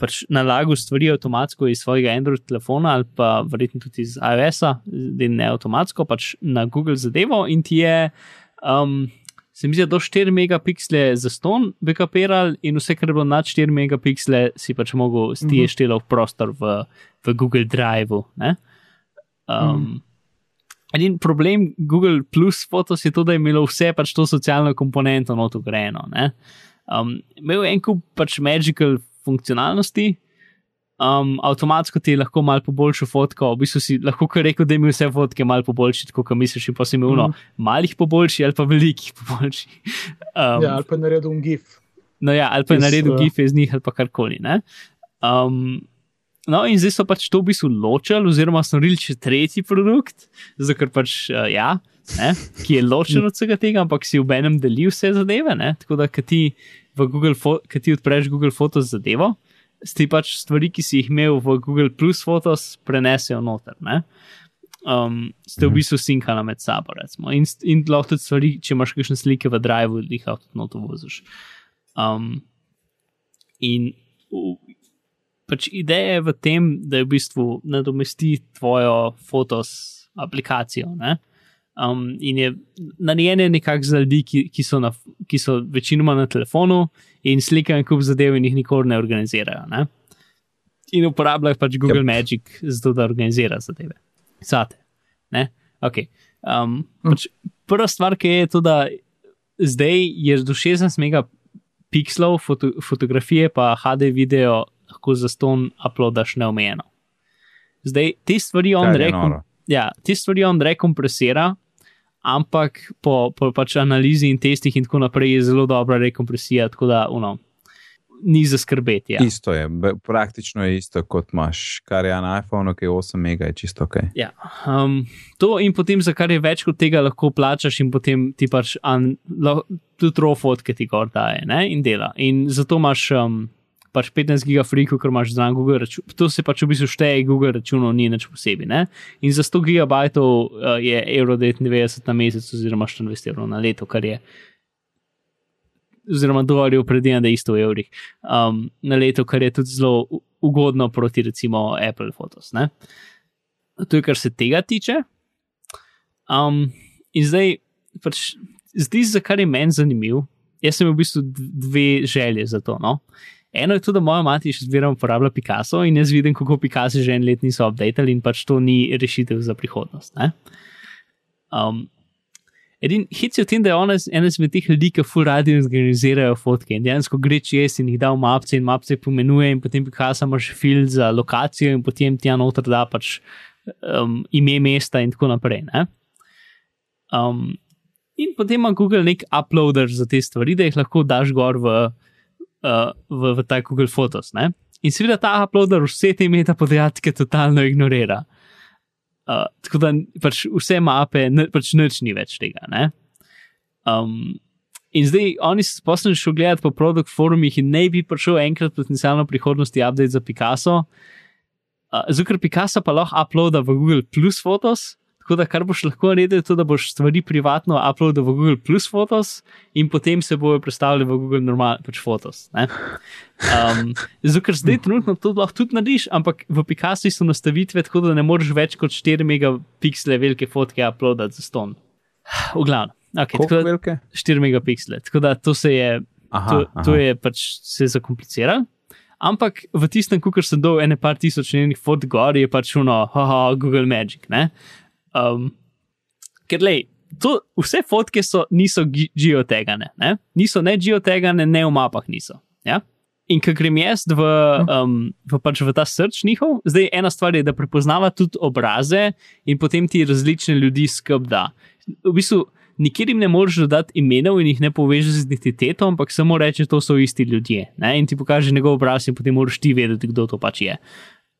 pač nalagal stvari avtomatsko iz svojega Android telefona ali pa verjetno tudi iz iOS-a, da ne avtomatsko, pač na Google zadevo in ti je, um, se mi zdi, do 4 megapiksle za ston backupiral in vse, kar je bilo nad 4 megapiksle, si pač mogel stije mhm. v prostor v, v Google Driveu. Um, In problem Google Plus Photos je to, da je imelo vse pač to socialno komponento not ugrajeno. Um, imel je en kup pač magical funkcionalnosti. Um, avtomatsko ti je lahko malo poboljšal fotko, v bistvu si lahko rekel, da imaš vse fotke malo poboljši, kot misliš, in pa si imel mm. malih poboljši ali pa velikih poboljši. Um, ja, ali pa naredil GIF. No, ja, ali pa naredil GIF iz njih ali pa karkoli. Um, no, in zdaj so pač to v bistvu ločili, oziroma so naredili še tretji produkt, zato ker pač uh, ja. Ne, ki je ločen od vsega tega, ampak si v enem deli vse zadeve. Ne, tako da, ki ti v Google, ki ti odpreš Google Photos zadevo, ti pač stvari, ki si jih imel v Google Plus Photos, prenesejo noter. Ne? Um, ste v mhm. bistvu sinkali med sabo, recimo. In, in lahko tudi stvari, če imaš kakšne slike v Drive, jih lahko tudi noto voziš. Um, in pač ideja je v tem, da je v bistvu nadomesti tvojo fotos aplikacijo. Ne? Um, in je narejen nekako za ljudi, ki, ki, so na, ki so večinoma na telefonu in slikajo en kup zadev in jih nikoli ne organizirajo. Ne? In uporabljajo pač Google yep. Magic za to, da organizira zadeve. Sate. Okay. Um, hm. pač prva stvar, ki je to, da zdaj je do 16 megapikslov foto, fotografije, pa HD video lahko za ston uploadaš neomejeno. Zdaj te stvari on rekom. Ja, te stvari on rekompresira, ampak po, po pač analizi in testih in tako naprej je zelo dobra rekompresija, tako da uno, ni za skrbeti. Ja. Isto je, praktično je isto kot imaš, kar je na iPhonu, ki je 8 mega, je čisto ok. Ja, um, to in potem, za kar je več kot tega, lahko plačaš in potem ti pač an, lo, tudi rofot, ki ti gor daje ne, in dela. In zato imaš. Um, pač 15 gigafrikov, ker imaš znan Google račun. To se pač v bistvu šteje, Google računov ni nič posebej. Ne? In za 100 gigabajtov uh, je evro 99 na mesec, oziroma 24 evrov na leto, kar je. Oziroma, je upredjen, da je isto v evrih um, na leto, kar je tudi zelo ugodno proti recimo Apple Photos. Ne? To je, kar se tega tiče. Um, in zdaj, pač, se, kar je meni zanimivo. Jaz sem v bistvu dve želje za to. No? Eno je tudi, da moja mati še zmeraj uporablja Picasso in jaz vidim, kako Picasso že en let niso updated in pač to ni rešitev za prihodnost. Um, edin hit je v tem, da je ona ena izmed teh ljudi, ki full radi organizirajo fotke in dejansko gre čez in jih da v mapce in mapce pomenuje in potem Picasso imaš fil za lokacijo in potem ti anotar da pač um, ime mesta in tako naprej. Um, in potem ima Google nek uploader za te stvari, da jih lahko daš gor v uh, v, v ta Google Photos. Ne? In seveda ta uploader vse te metapodatke totalno ignorira. Uh, tako da pač vse mape, ne, pač nič ni več tega. Um, in zdaj oni so posebej šli gledati po produkt forumih in ne bi prišel enkrat potencialno prihodnosti update za Picasso. Uh, ker Picasso pa lahko uploada v Google Plus Photos, Tako da, kar boš lahko naredil, je to, da boš stvari privatno uploadil v Google Plus Photos in potem se bojo predstavili v Google Normal pač Photos. Um, zato, ker zdaj trenutno to lahko tudi narediš, ampak v Picasso so nastavitve tako, da ne moreš več kot 4 megapiksle velike fotke uploadati za ston. V glavnem. Okay, tako velike? 4 megapiksle. Tako da to se je, aha, to, aha. to je pač se zakompliciralo. Ampak v tistem, ko sem dol ene par tisoč njenih fot gor, je pač uno, haha, Google Magic. Ne? Um, ker lej, to, vse fotke so, niso geotegane, ne? niso ne geotegane, ne v mapah niso. Ja? In ker grem jaz v, um, v, pač v ta srč njihov, zdaj ena stvar je, da prepoznava tudi obraze in potem ti različne ljudi skrb da. V bistvu nikjer jim ne moreš dodati imenov in jih ne povežeš z identiteto, ampak samo reče, to so isti ljudje. Ne? In ti pokaže njegov obraz, in potem moraš ti vedeti, kdo to pač je.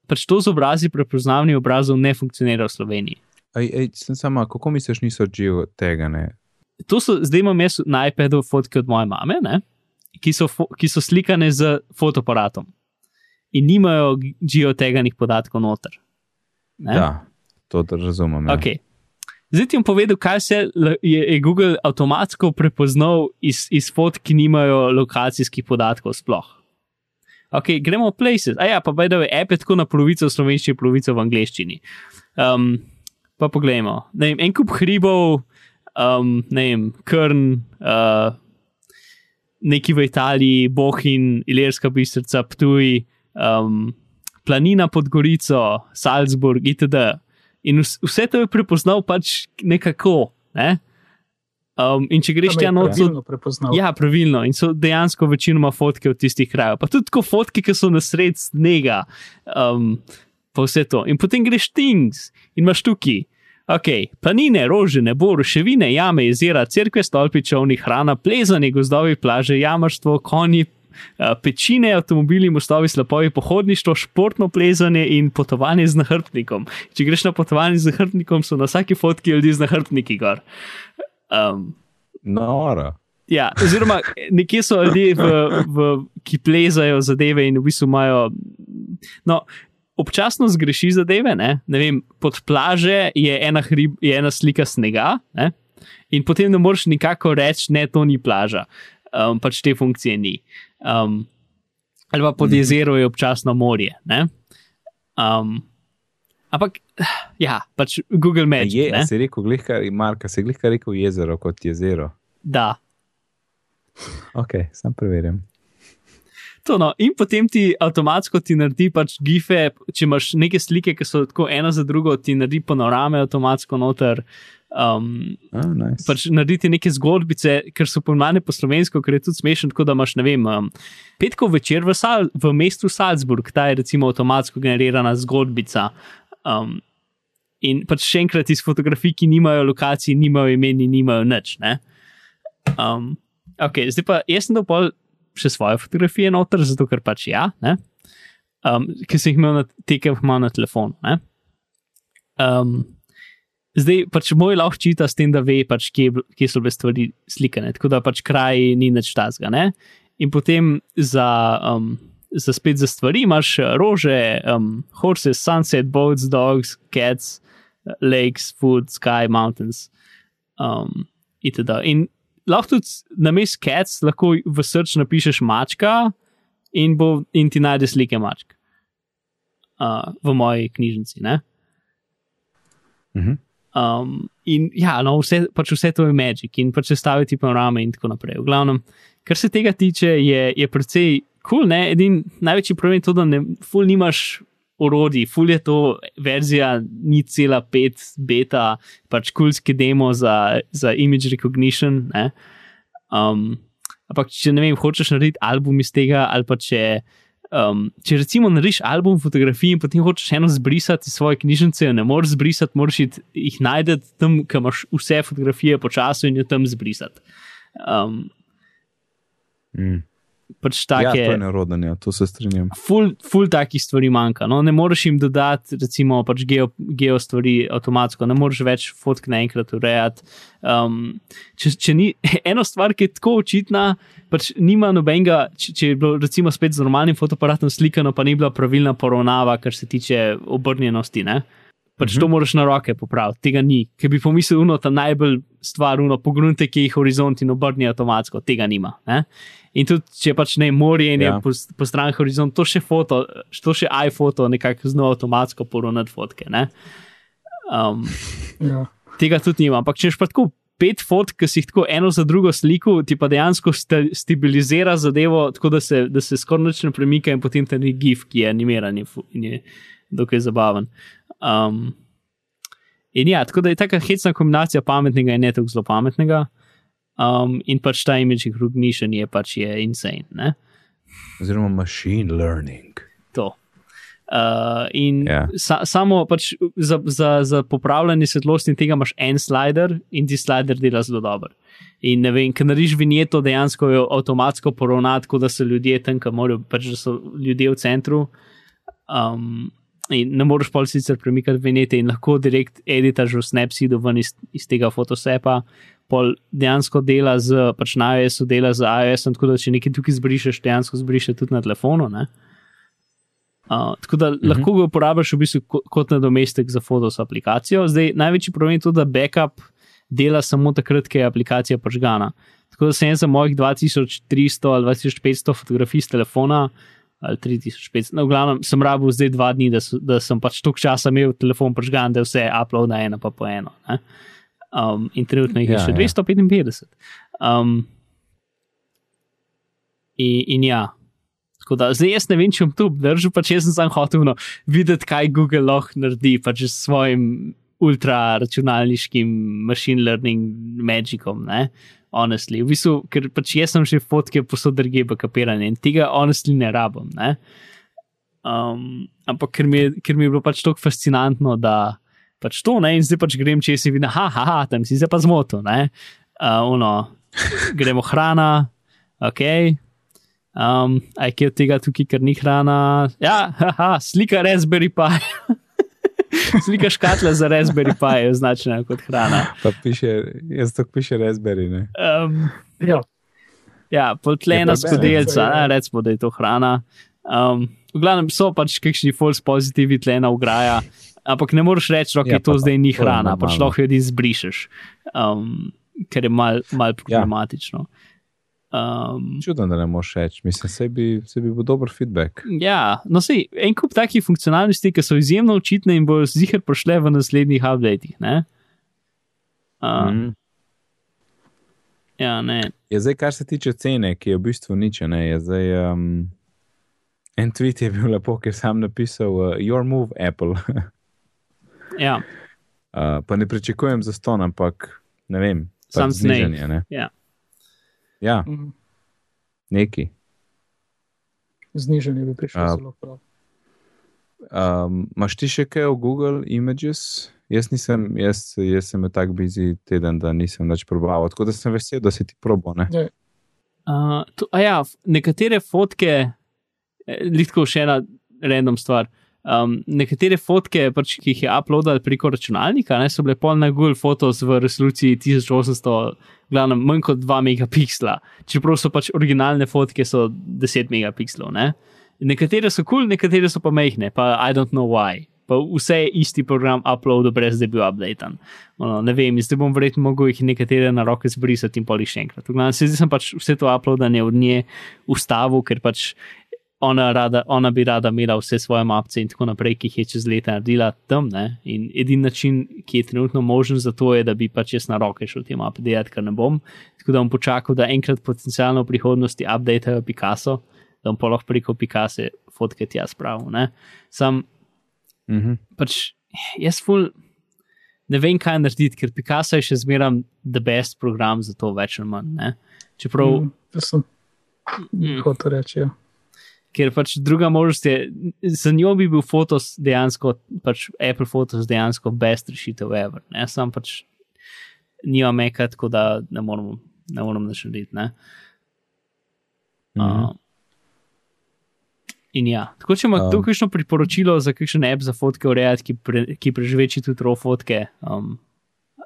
Pač to z obrazi prepoznavnih obrazov ne funkcionira v Sloveniji. Ej, ej, sem sama, kako misliš, niso živo tega? Ne? To so, zdaj imam jaz na iPadu fotke od moje mame, ne? ki so, ki so slikane z fotoaparatom in nimajo geoteganih podatkov noter. Ne? Da, to razumem. Ja. Okay. Zdaj ti bom povedal, kaj se je, je Google avtomatsko prepoznal iz, iz fotk, ki nimajo lokacijskih podatkov sploh. Ok, gremo v Places. A ja, pa baj da je app tako na polovico v slovenščini, polovico v angleščini. Um, pa poglejmo. Vem, en kup hribov, um, ne vem, Krn, uh, neki v Italiji, Bohin, Ilirska bistrica, Ptuj, um, planina pod Gorico, Salzburg, itd. In vse to je prepoznal pač nekako. Ne? Um, in če greš tja noč, so ja, pravilno. In so dejansko večinoma fotke od tistih krajev. Pa tudi fotke, ki so na sred snega, um, pa vse to. In potem greš things in imaš tukaj. Ok, planine, rože, nebo, ruševine, jame, jezera, crkve, stolpi, čovni, hrana, plezanje, gozdovi, plaže, jamarstvo, konji, Eh, pečine, avtomobili, mostovi, slapovi, pohodništvo, športno plezanje in potovanje z nahrbtnikom. Če greš na potovanje z nahrbtnikom, so na vsaki fotki ljudi z nahrbtniki gor. Um, Nora. Ja, oziroma, nekje so ljudje, v, v, ki plezajo zadeve in v bistvu imajo. No, občasno zgreši zadeve. Ne? Ne vem, pod plaže je ena, hrib, je ena slika snega, ne? in potem ne moreš nikako reči, da to ni plaža. Um, pač te funkcije ni. Um, ali pa pod mhm. jezerom je občasno morje. Um, ampak, ja, pač Google Maps. Je, si rekel, glihka, Marka, si glihka rekel jezero kot jezero. Da. Ok, sem preverjen. To, no. In potem ti avtomatsko ti naredi pač gife, če imaš neke slike, ki so tako ena za drugo, ti naredi panorame avtomatsko noter. Um, oh, nice. pač narediti neke zgodbice, ker so pojmane po slovensko, ker je tudi smešno, tako da imaš, ne vem, um, petkov večer v, Sal v mestu Salzburg, ta je recimo avtomatsko generirana zgodbica. Um, in pač še enkrat iz fotografij, ki nimajo lokacij, nimajo imen, nimajo nič. Um, ok, zdaj pa jaz sem dopol še svoje fotografije noter, zato ker pač ja, um, ki sem jih imel na tekem, imel na telefonu. Um, Zdaj pač moj lahko čita s tem, da ve, pač, kje, kje so bile stvari slikane, tako da pač kraj ni več tazga. Ne? In potem za, um, za spet za stvari imaš rože, um, horses, sunset, boats, dogs, cats, lakes, food, sky, mountains. Um, itd. In lahko tudi na mestu cats lahko v srcu napišeš mačka in, bo, in ti najde slike mačk uh, v moji knjižnici. Mhm. Um, in ja, no, vse, pač vse to je magic in pač staviti panorame in tako naprej. V glavnem, kar se tega tiče, je, je precej kul, cool, edin največji problem je to, da ne, ful nimaš orodij, ful je to verzija ni cela pet beta, pač kulski demo za, za image recognition. Um, ampak če ne vem, hočeš narediti album iz tega ali pa če. Um, če recimo narediš album fotografij in potem hočeš eno zbrisati iz svoje knjižnice, ne moreš zbrisati, moraš jih najti tam, kamor imaš vse fotografije po času in jo tam zbrisati. Um, mm. Pač take, ja, to je nerodno, ja, to se strinjam. Ful, ful takih stvari manjka. No? Ne moreš jim dodati, recimo, pač geo, geo stvari avtomatsko, ne moreš več fotk naenkrat urejati. Um, če, če ni ena stvar, ki je tako očitna, pač nima nobenega, če, če je bilo recimo spet z normalnim fotoaparatom slikano, pa ni bila pravilna poravnava, kar se tiče obrnjenosti. Ne? Pač uh -huh. to moraš na roke popraviti, tega ni. Ker bi pomislil, da je ta najbolj stvar, pogrunte, ki je horizont in obrni avtomatsko, tega nima. Ne? In tudi, če pač ne morje in ja. je po, po horizont, to še foto, to še iPhoto, nekako znova avtomatsko poravnati fotke. Um, ja. Tega tudi nima. Ampak če imaš pa tako pet fotk, ki si jih tako eno za drugo sliko, ti pa dejansko stabilizira zadevo, tako da se, se skoraj noč ne premika in potem ta gif, ki je animiran in je dokaj zabaven. Um, in ja, tako da je ta hecna kombinacija pametnega in ne tako zelo pametnega. Um, in pač ta image recognition je pač je insane. Ne? Oziroma machine learning. To. Uh, in Ja. sa, samo pač za, za, za popravljanje svetlosti tega imaš en slider in ti slider dela zelo dobro. In ne vem, ker narediš vinjeto, dejansko jo avtomatsko poravna, tako da so ljudje tam, ki morajo, pač da so ljudje v centru. Um, in ne moreš pa sicer premikati vinjete in lahko direkt editaš v Snapseedu ven iz, iz tega fotosepa. Pol dejansko dela z, pač na iOS-u dela z iOS-om, tako da če nekaj tukaj zbrišeš, dejansko zbrišeš tudi na telefonu. Ne? Uh, tako da uh -huh. lahko ga uporabiš v bistvu kot, kot nadomestek za fotos aplikacijo. Zdaj, največji problem je tudi, da backup dela samo takrat, ko je aplikacija požgana. Tako da sem za mojih 2300 ali 2500 fotografij z telefona ali 3500, no, v glavnem sem rabil zdaj dva dni, da, so, da sem pač toliko časa imel telefon požgan, da je vse upload na eno pa po eno. Ne? Um, in trenutno jih je Ja, še ja. 255. Um, in, in ja. Tako da, zdaj jaz ne vem, če bom to obdržal, pač jaz sem samo hotel no, videti, kaj Google lahko naredi pač s svojim ultraračunalniškim machine learning magicom. Ne? Honestly, v bistvu, ker pač jaz sem že fotke posod druge bakapirane in tega honestly ne rabim. Ne? Um, ampak ker mi, je, ker mi je bilo pač tako fascinantno, da pač to ne in zdaj pač grem čez in vidim, ha, ha, ha, tam si se pa zmotil. Uh, uno, gremo hrana, ok. Um, aj kje od tega tukaj, ker ni hrana. Ja, haha, slika Raspberry Pi. slika škatla za Raspberry Pi je označena kot hrana. Pa piše, jaz to piše Raspberry. Ne? Um, Ja, ja, potlena skodelca, berec, ja. recimo, da je to hrana. Um, v glavnem so pač kakšni false positivi tlena ugraja, ampak ne moreš reči, da Ja, okay, to pa zdaj ni hrana, pač lahko jo izbrišeš, um, ker je mal, mal problematično. Um, Čudno, da ne moreš reči. Mislim, se bi, se bi bil dober feedback. Ja, no, sej, en kup takih funkcionalnosti, ki so izjemno očitne in bodo zihar prišle v naslednjih updatih. Ne? Uh, mm. Mm. Ja, ne. Je zdaj, kar se tiče cene, ki je v bistvu nič, ne, je zdaj. Um, en tweet je bil lepo, ker sem napisal: uh, Your move, Apple. Ja, uh, pa ne pričakujem za ston, ampak ne vem. pač Sam znižanje, snake. ne. ja. Ja, mhm. neki. znižanje bi prišlo A. zelo prav. Um, Maš ti še kaj o Google Images? Jaz nisem, jaz, jaz sem tako bizi teden, da nisem več probal. Tako da sem vesel, da si ti probo. Ne? Uh, to, ja, nekatere fotke, lahko še ena random stvar. Um, nekatere fotke, pač, ki jih je uploadal preko računalnika, ne, so bile pol na Google Photos v resoluciji 1800, glavno manj kot 2 megapiksla. Čeprav so pač originalne fotke, so 10 megapikslov. Ne. Nekatere so kul, cool, nekatere so pa mehne, pa I don't know why. Pa vse je isti program uploadu, brez da je bil updatan. Ono, ne vem, zdaj bom verjetno mogel jih nekatere na roke zbrisati in poli še enkrat. Se zdaj sem pač vse to uploadanje od nje ustavil, ker pač ona, rada, ona bi rada imela vse svoje mapce in tako naprej, ki jih je čez leta naredila tam. Ne? In edini način, ki je trenutno možen za to, je, da bi pač jaz na roke šel te mape delati, kar ne bom. Tako da bom počakal, da enkrat potencialno v prihodnosti updatejo Picasso, da bom pa lahko preko Picasso fotke tja spravil. ne. Sam Mhm. pač jaz ful ne vem, kaj narediti, ker Picasso je še zmeraj the best program za to, več ali manj. Ne? Čeprav, Mm, To sem Mm. hotel reči. Ja. Ker pač druga možnost je, za njo bi bil Photos dejansko, pač Apple Photos dejansko best rešitev ever. Ne? Sam pač nima meka, tako da ne moramo, ne moramo nič narediti. Ne? Mhm. Uh, In ja, tako če ima Um. to kakšno priporočilo za kakšen app za fotke urejati, ki, pre, ki preživeči tudi raw fotke, um,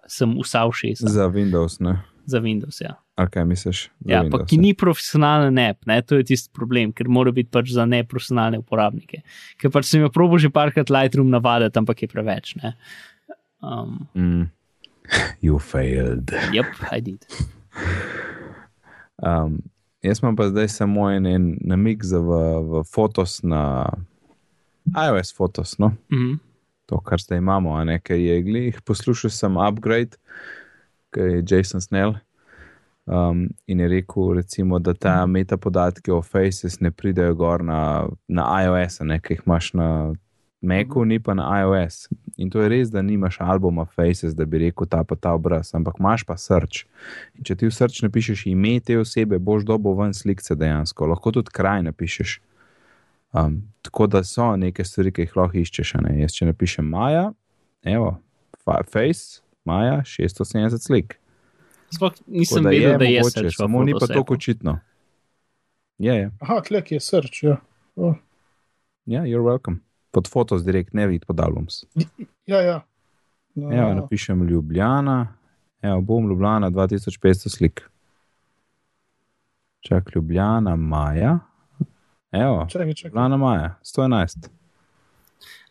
sem šest za, Za Windows, ne? Za Windows. Ja, kaj misliš? Ja pa Windows, ki ni profesionalen app, ne, to je tisti problem, ker mora biti pač za neprofesionalne uporabnike. Ker pač sem jo probo že parkrat Lightroom navaditi, ampak je preveč. Ne. Um, Mm. You failed. yep, I did. Um, jaz imam pa zdaj samo en, en namig za v, v fotos na iOS fotos, no? Mhm. to, kar zdaj imamo, a ne, ker je glih, poslušal sem upgrade, ki je Jason Snell. Um, in je rekel, recimo, da ta metapodatki o Faces ne pridejo gor na, na iOS, ne, ki jih imaš na Macu, ni pa na iOS. In to je res, da nimaš albuma Faces, da bi rekel ta pa ta obraz, ampak imaš pa srč. In če ti v srč napišeš ime te osebe, boš dobo ven slikce dejansko, lahko tudi kraj napišeš. Um, tako da so neke stvari, ki jih lahko iščeš. Ne? Jaz, če napišem Maja, evo, fa- Face, Maja, 670 slik. Sploh Tako nisem da vedel, je da je mogoče, search v samo ni pa tako očitno. Je, je. Aha, tlek je srč. Ja. Oh. Ja, you're welcome. Pod fotos direkt ne vidi pod albums. ja, ja. No, Evo, napišem Ljubljana, evo, bom Ljubljana 2500 slik. Čak, Ljubljana, Maja. Evo, čakaj, čakaj. Ljubljana, Maja, 111.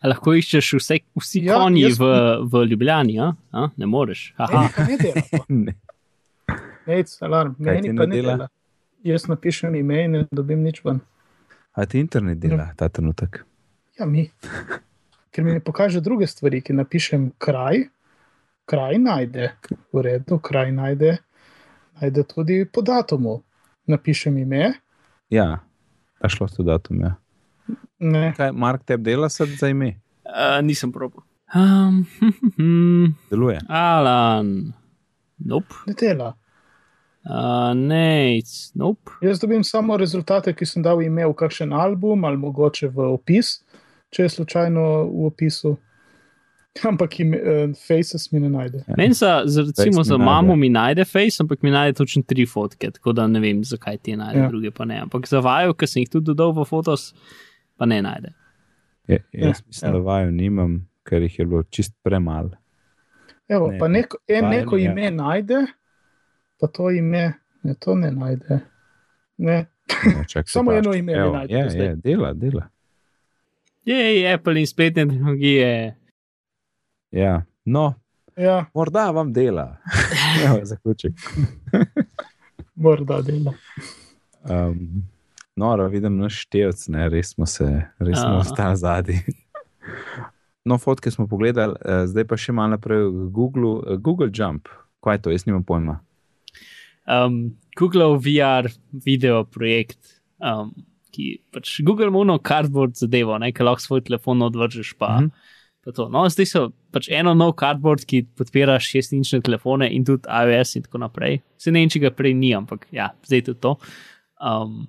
Lahko iščeš vse, vsi Ja, ja, konji jaz- v, v Ljubljani, a? A? ne moreš. Aha, pa ne dela. Ne. Nec, alarm, meni ne pa ne dela? dela. Jaz napišem ime in ne dobim nič ven. A ti internet dela ta trenutek? Ja, mi. Ker mi ne pokaže druge stvari, ki napišem kraj, kraj najde, v redu, kraj najde, najde tudi po datumu. Napišem ime, Ja, a šlo ste datum. Ja. Ne, Kaj, Mark, te dela sad za ime? uh, nisem probil. Um, Deluje. Alan, nope. ne dela. Uh, ne, nope. Jaz dobim samo rezultate, ki sem dal ime v kakšen album ali mogoče v opis, če je slučajno v opisu. Ampak ime, uh, faces mi ne najde. Meni za, za, recimo, mi za najde. mamo mi najde face, ampak mi najde točno tri fotke, tako da ne vem, zakaj ti najde, Ja. ja. druge pa ne. Ampak za vaju, ki sem jih tudi dodal v fotos, pa ne najde. Je, jaz Ja, mislim, ja. da vaju nimam, ker jih je bilo čist premalo. Evo, Ne, pa neko, en, neko ja. ime najde, pa to ime, ne, to ne najde. Ne. Ne, čak, Samo se eno pač. ime ne Evo, najde Je, zdaj. je, dela, dela. Jej, Apple in spletne tehnologije. Ja. No, Ja, morda vam dela. Evo, zaključek. morda dela. Um, no, da vidim naš števc, ne, res smo se, res smo ostali zadnji. No, fotke smo pogledali, eh, zdaj pa še malo naprej v Google, eh, Google Jump. Kaj je to, jaz nimam pojma. Um, Google VR video projekt, um, ki pač Google Mono cardboard zadevo, ne, ki lahko svoj telefon odvržeš. Pa, Mhm. mm -hmm. pa to. no, zdaj so pač eno nov cardboard, ki podpira 6-inčne telefone in tudi iOS in tako naprej. Se ne vem, če ga prej ni, ampak ja, zdaj tudi to. Um,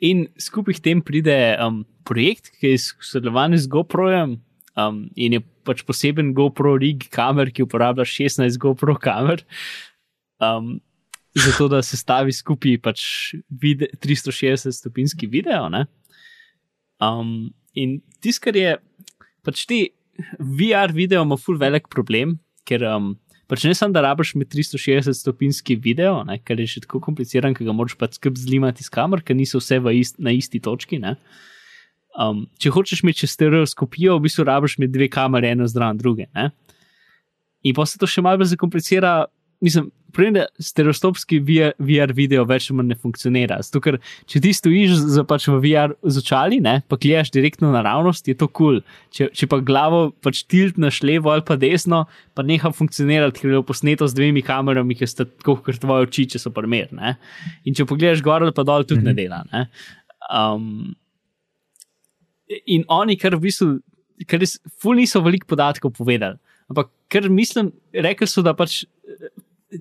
in skupaj k tem pride um, projekt, ki je sodelovan z GoPro-jem. Um, in je pač poseben GoPro rig kamer, ki uporablja 16 GoPro kamer. Um, zato, da se stavi skupaj pač vide, 360-stopinski video. ne. Um, in tisto, kar je, pač ti VR video ima ful velik problem, ker um, pač ne samo, da rabiš med 360-stopinski video, ne, ker je že tako kompliciran, ker ga moraš pač skrb zlimati iz kamer, ker niso vse ist, na isti točki. Ne. Um, če hočeš imeti čez stereoskopijo, v bistvu rabiš imeti dve kamere, eno zraven druge. Ne? In pa se to še bolj zakomplicira. Mislim, problem, da stereoskopski VR, VR video več ali manj ne funkcionira. Zato, ker če ti stojiš za pač v VR z očali, ne, pa gledaš direktno naravnost, je to kul. Cool. Če, če pa glavo pač tiltnaš levo ali pa desno, pa neha funkcionirati, ker je posneto z dvemi kamerami, ki sta tako kot tvoje oči, če so primerne. In če pogledaš gor ali pa dol, tudi ne dela. Ne. Um, in oni, kar v bistvu, ker res, ful niso veliko podatkov povedali. Ampak, ker mislim, rekli so, da pač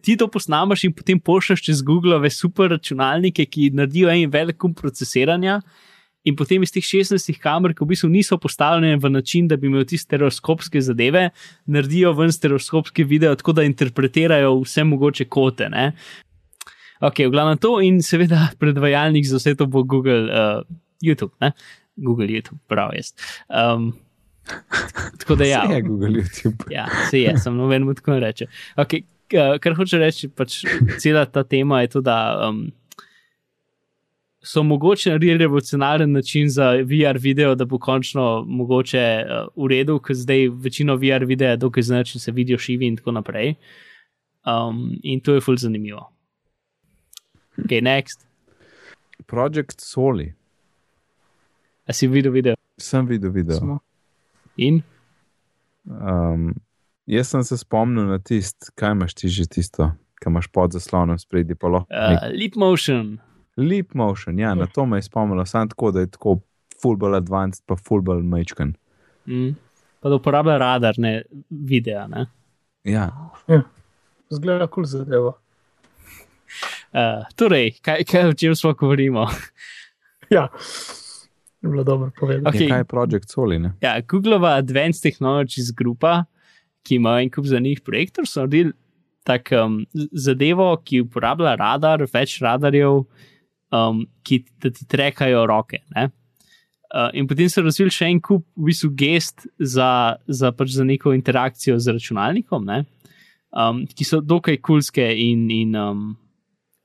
ti to posnamaš in potem pošljaš čez Google super računalnike, ki naredijo en velik kum procesiranja. In potem iz teh 16 kamer, ki v bistvu niso postavljene v način, da bi imeli ti stereoskopske zadeve, naredijo ven stereoskopske video, tako da interpretirajo vse mogoče kote. Ne? Ok, v glavnem to in seveda predvajalnik za vse to bo Google, uh, YouTube, ne? Google YouTube, prav jaz. Um, tako da ja. Vse je Google YouTube. Ja, se je, sem noben mu tako reče. Okay, kar hoče reči, pač cela ta tema je to, da um, so mogoče naredili revolucionaren način za VR video, da bo končno mogoče uh, v redu, ker zdaj večino VR videa je dokaj znači, se vidijo šivi in tako naprej. Um, in to je fulj zanimivo. Ok, next. Project Soli. A si videl video? Sem videl video. Smo. In? Um, jaz sem se spomnil na tisto, kaj imaš ti že tisto, kaj imaš pod zaslonom spredi. Uh, Uh, Leap Motion. Leap motion, ja, na to me je spomnilo, samo tako, da je tako fullball advanced, pa fullball majčken. Mm. Pa da uporablja radar, ne video. Ne? Ja, Zgleda kul cool zadeva. Uh, torej, kaj, kaj o čem smo govorimo? Ja. je bilo dobro povedati. Ok. Okay. Kaj je Project Soli? Ne? Ja, Googleova Advanced Technologies grupa, ki ima en kup za njih projektor, so naredili tak um, zadevo, ki uporablja radar, več radarjev, um, ki ti trekajo roke. Ne? Uh, in potem so razvili še en kup v bistvu gest za, za, pač za neko interakcijo z računalnikom, ne? um, ki so dokaj kulske in, in, um,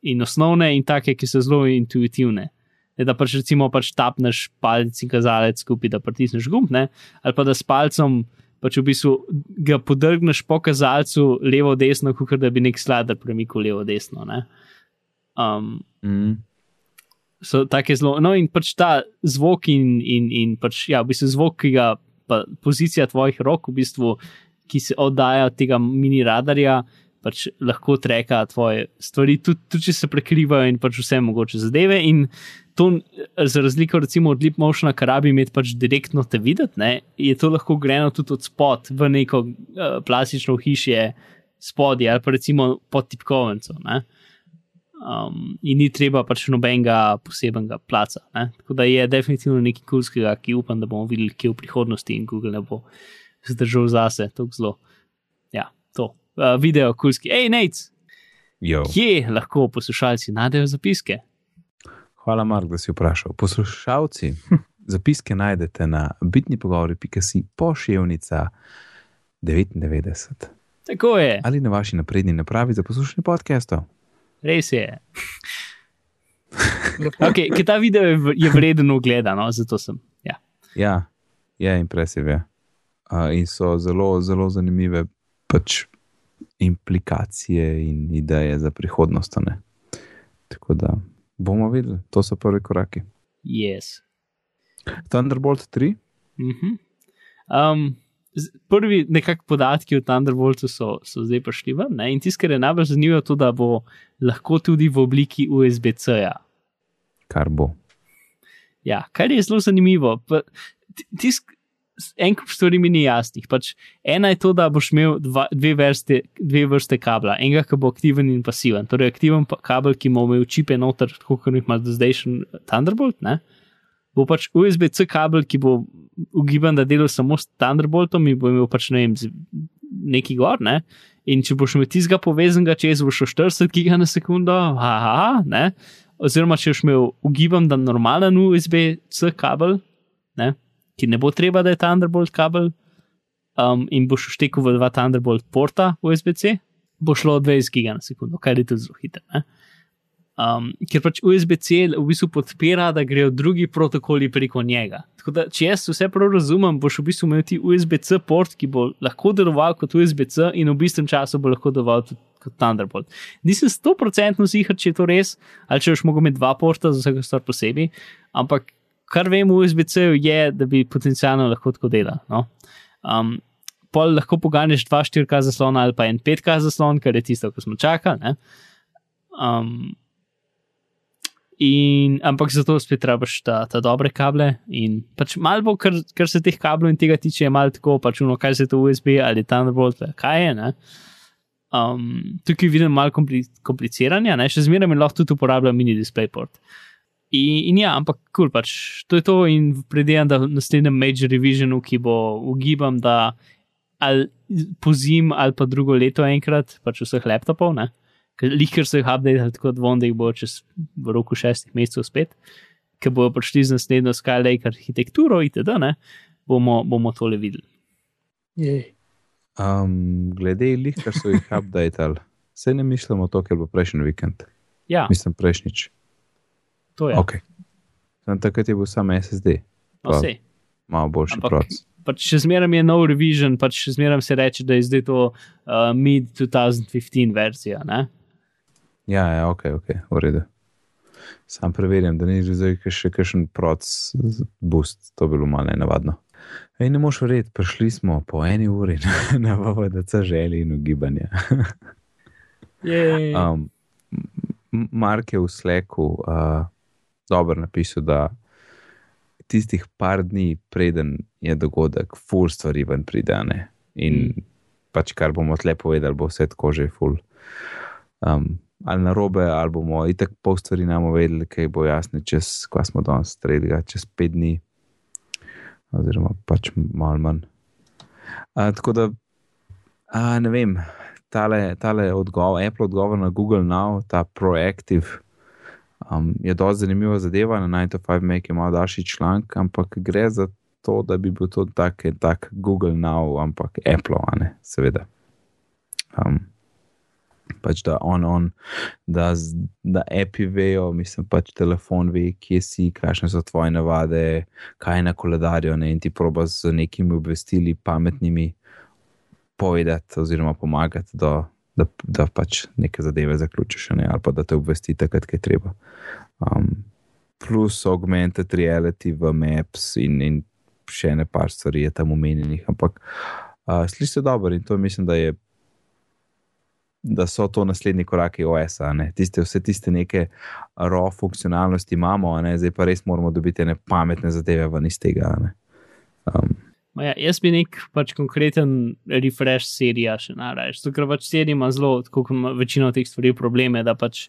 in osnovne, in take, ki so zelo intuitivne. Ne, da pač recimo pač tapneš palec in kazalec skupaj, da pritisneš gumb, ne? ali pa da s palcem pač v bistvu ga podrgneš po kazalcu levo-desno, kot da bi nek sladar premikal levo-desno. ne. Um, Mm. so take zelo. No, in pač ta zvok in, in, in pač, ja, v bistvu zvok, ki ga pa pozicija tvojih rok, v bistvu, ki se oddaja od tega mini radarja, pač lahko treka tvoje stvari, tudi, tudi če se prekrivajo in pač vse mogoče zadeve. In to, za razliko recimo od Leap Motiona, kar rabi imeti pač direktno te videti, ne, je to lahko greno tudi od spod v neko uh, plastično hišje spodje ali pa recimo pod tipkovnico. Um, in ni treba pač nobenega posebnega placa. Ne? Tako da je definitivno nekaj kulskega, ki upam, da bomo videli, kje v prihodnosti in Google ne bo zdržal zase tako zelo. Ja, to. Uh, video kulski. Hej, Nate, Jo. kje lahko poslušalci najdejo zapiske? Hvala, Mark, da si vprašal. Poslušalci, zapiske najdete na bitni pogovori.si pošiljnica 99 Tako je, ali na vaši napredni napravi za poslušanje podcastov. res je. Okay, ker ta video je, je vreden ogleda, no, zato sem. Ja. Ja, je impresiv. Je. Uh, in so zelo, zelo zanimive pač implikacije in ideje za prihodnost. ne. Tako da bomo videli, to so prvi koraki. Yes. Thunderbolt 3, Mhm. Um, z- prvi nekakšni podatki o Thunderboltu so, so zdaj prišli ven. Ne? In tisto, kar je najbolj zanimivo, je to, da bo lahko tudi v obliki USB-C-ja. kar bo. Ja, kar je zelo zanimivo. Tisk- En kup stvari mi ni jasnih. Pač ena je to, da boš imel dva, dve, vrste, dve vrste kabla. Enega, ki bo aktiven in pasiven. Torej, aktiven pa- kabel, ki bo imel čipe noter, tako kot jih ima zdaj Thunderbolt. Ne? Bo pač USB-C kabel, ki bo ugiban, da dela samo s Thunderboltom in bo imel pač ne vem, neki gor. Ne? In če boš imel tizga povezanega čez, boš šel 40 giga na sekundo, haha, ne. Oziroma, če boš imel ugibam, da normalen USB-C kabel, ne, ki ne bo treba, da je Thunderbolt kabel, um, in boš štekel v dva Thunderbolt porta USB-C, bo šlo 20 giga na sekundo, kar je tudi zelo hitro. Um, ker pač USB-C v bistvu podpira, da grejo drugi protokoli preko njega. Tako da, če jaz vse prav razumem, boš v bistvu imel ti USB-C port, ki bo lahko deloval kot USB-C in v bistvu času bo lahko deloval kot Thunderbolt. Nisem 100% ziger, če je to res, ali če boš mogel imeti dva porta za vsako stvar posebej, ampak kar vem v USB-C je, da bi potencialno lahko tako delal. No? Um, pol lahko poganješ dva 4K zaslona ali pa en 5K zaslon, kar je tisto, kar smo čakali. ne. Um, in, ampak zato spet rabiš ta, ta dobre kable. In pač malo bo, kar, kar se teh kablov in tega tiče, je malo tako, pač uno, kaj se to USB ali Thunderbolt, ali kaj je. Ne? Um, tukaj vidim malo kompli kompliciranja, ne? še zmeraj lahko tudi uporabljam mini DisplayPort. In, in ja, ampak kul, cool, pač to je to. In predvidevam, da v naslednjem Major Revisionu, ki bo ugibam, da ali po zim ali pa drugo leto enkrat, pač vseh laptopov, ne. Lihker so jih update, tako da bom, da jih bo čez v roku šestih mesecev spet, ki bodo prišli z naslednjo Skylake arhitekturo itd., ne, bomo, bomo tole videli. Jej. Um, glede jih, kar so jih updated, se ne mislimo to, ker bo prejšnji vikend. Ja, Mislim, prejšnjič. To je. Okay. Sam takrat je bil samo SSD, No, sej. malo boljši Ampak- proces. pač še zmeraj je nov revision, pač še zmeraj se reče, da je zdaj to uh, mid-2015 verzija. Ne? Ja, ja, ok, ok, v redu. Sam preverjam, da ni zdaj še kakšen proces boost, to bi bilo malo nenavadno. Ej, ne moš verjeti, prišli smo po eni uri na, na VVDC želji in ugibanja. Je, Um, Mark je v Slacku uh, dobro napisal, da tistih par dni, preden je dogodek, full stvari ven pride. a ne. In Mm. pač kar bomo tle povedali, bo vse tako že full. Um, ali na robe, ali bomo itak pol stvari nam vedeli, kaj bo jasno, čez, kva smo danes stredili, čez pet dni. oziroma pač malo manj. A, tako da, a, ne vem, tale, tale odgovor, Apple odgovor na Google Now, ta proactive, um, je dosti zanimiva zadeva. Na 9-5 make je malo daljši članek, ampak gre za to, da bi bil to tak, tak Google Now, ampak Apple, a ne, seveda. Um, pač da on, on, da, da api vejo, mislim, pač telefon ve, kje si, kakšne so tvoje navade, kaj je na koledarju, ne, in ti proba z nekimi obvestili pametnimi povedati oziroma pomagati, da, da, da pač neke zadeve zaključiš, ne, ali pa da te obvesti takrat, kaj je treba. Um, plus augmented reality v Maps in, in še ene par stvari je tam omenjenih, ampak uh, sliši se dobro in to mislim, da je da so to naslednji koraki OS-a. ne. Tiste, vse tiste neke raw funkcionalnosti imamo, ne, zdaj pa res moramo dobiti ene pametne zadeve ven iz tega. ne. Um, Ma Ja, jaz bi nek pač konkreten refresh serija še. Zato, ker pač serija ima zelo, tako kot ima večina teh stvari, probleme, da pač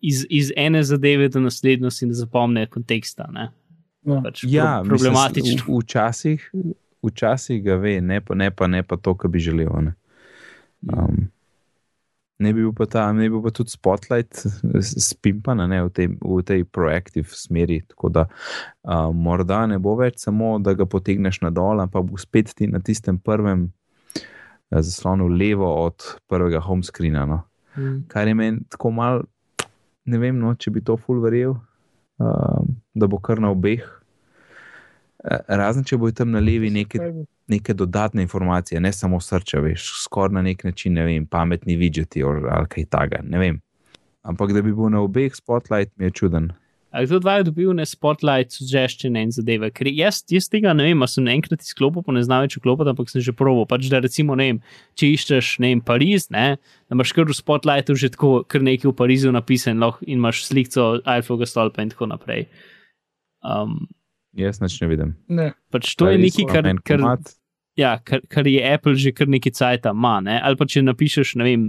iz, iz ene zadeve do naslednje si ne zapomne konteksta. Ne? Ja. Pač ja, pro, problematično. Mislim, v, včasih, včasih ga ve, ne pa, ne pa, ne pa to, kar bi želel. Ne. Um, ne bi bil pa, ta, ne bi bil pa tudi spotlight spimpan v, tej- v tej proactive smeri. Tako da uh, morda ne bo več samo, da ga potegneš na dol, ampak bo spet ti na tistem prvem eh, zaslonu levo od prvega home screena. No. Mm. Kar je meni tako mal, ne vem, no, če bi to full verjel, um, da bo kar na obeh. Eh, Razen če bo tam na levi neke, neke dodatne informacije, ne samo srče, veš, skoraj na nek način, ne vem, pametni vidžeti ali kaj takega, ne vem. Ampak da bi bil na obeh spotlight, mi je čuden. Ali kdo dva je dobil ne spotlight, suggestion in zadeve? Ker jaz, jaz tega ne vem, a sem enkrat izklopil, pa ne znam več vklopiti, ampak sem že proval. Pač da recimo, ne vem, če iščeš, ne vem, Pariz, ne, da imaš kar v spotlightu že tako, kar nekaj v Parizu napisan lahko in imaš sliko Eiffelovega stolpa in tako naprej. Um, Jaz nič ne vidim. Ne, pač to je Res, nekaj, kar, kar, ja, kar, kar je Apple že kar nekaj cajta ima. Ne? Ali pa če napišeš, ne vem,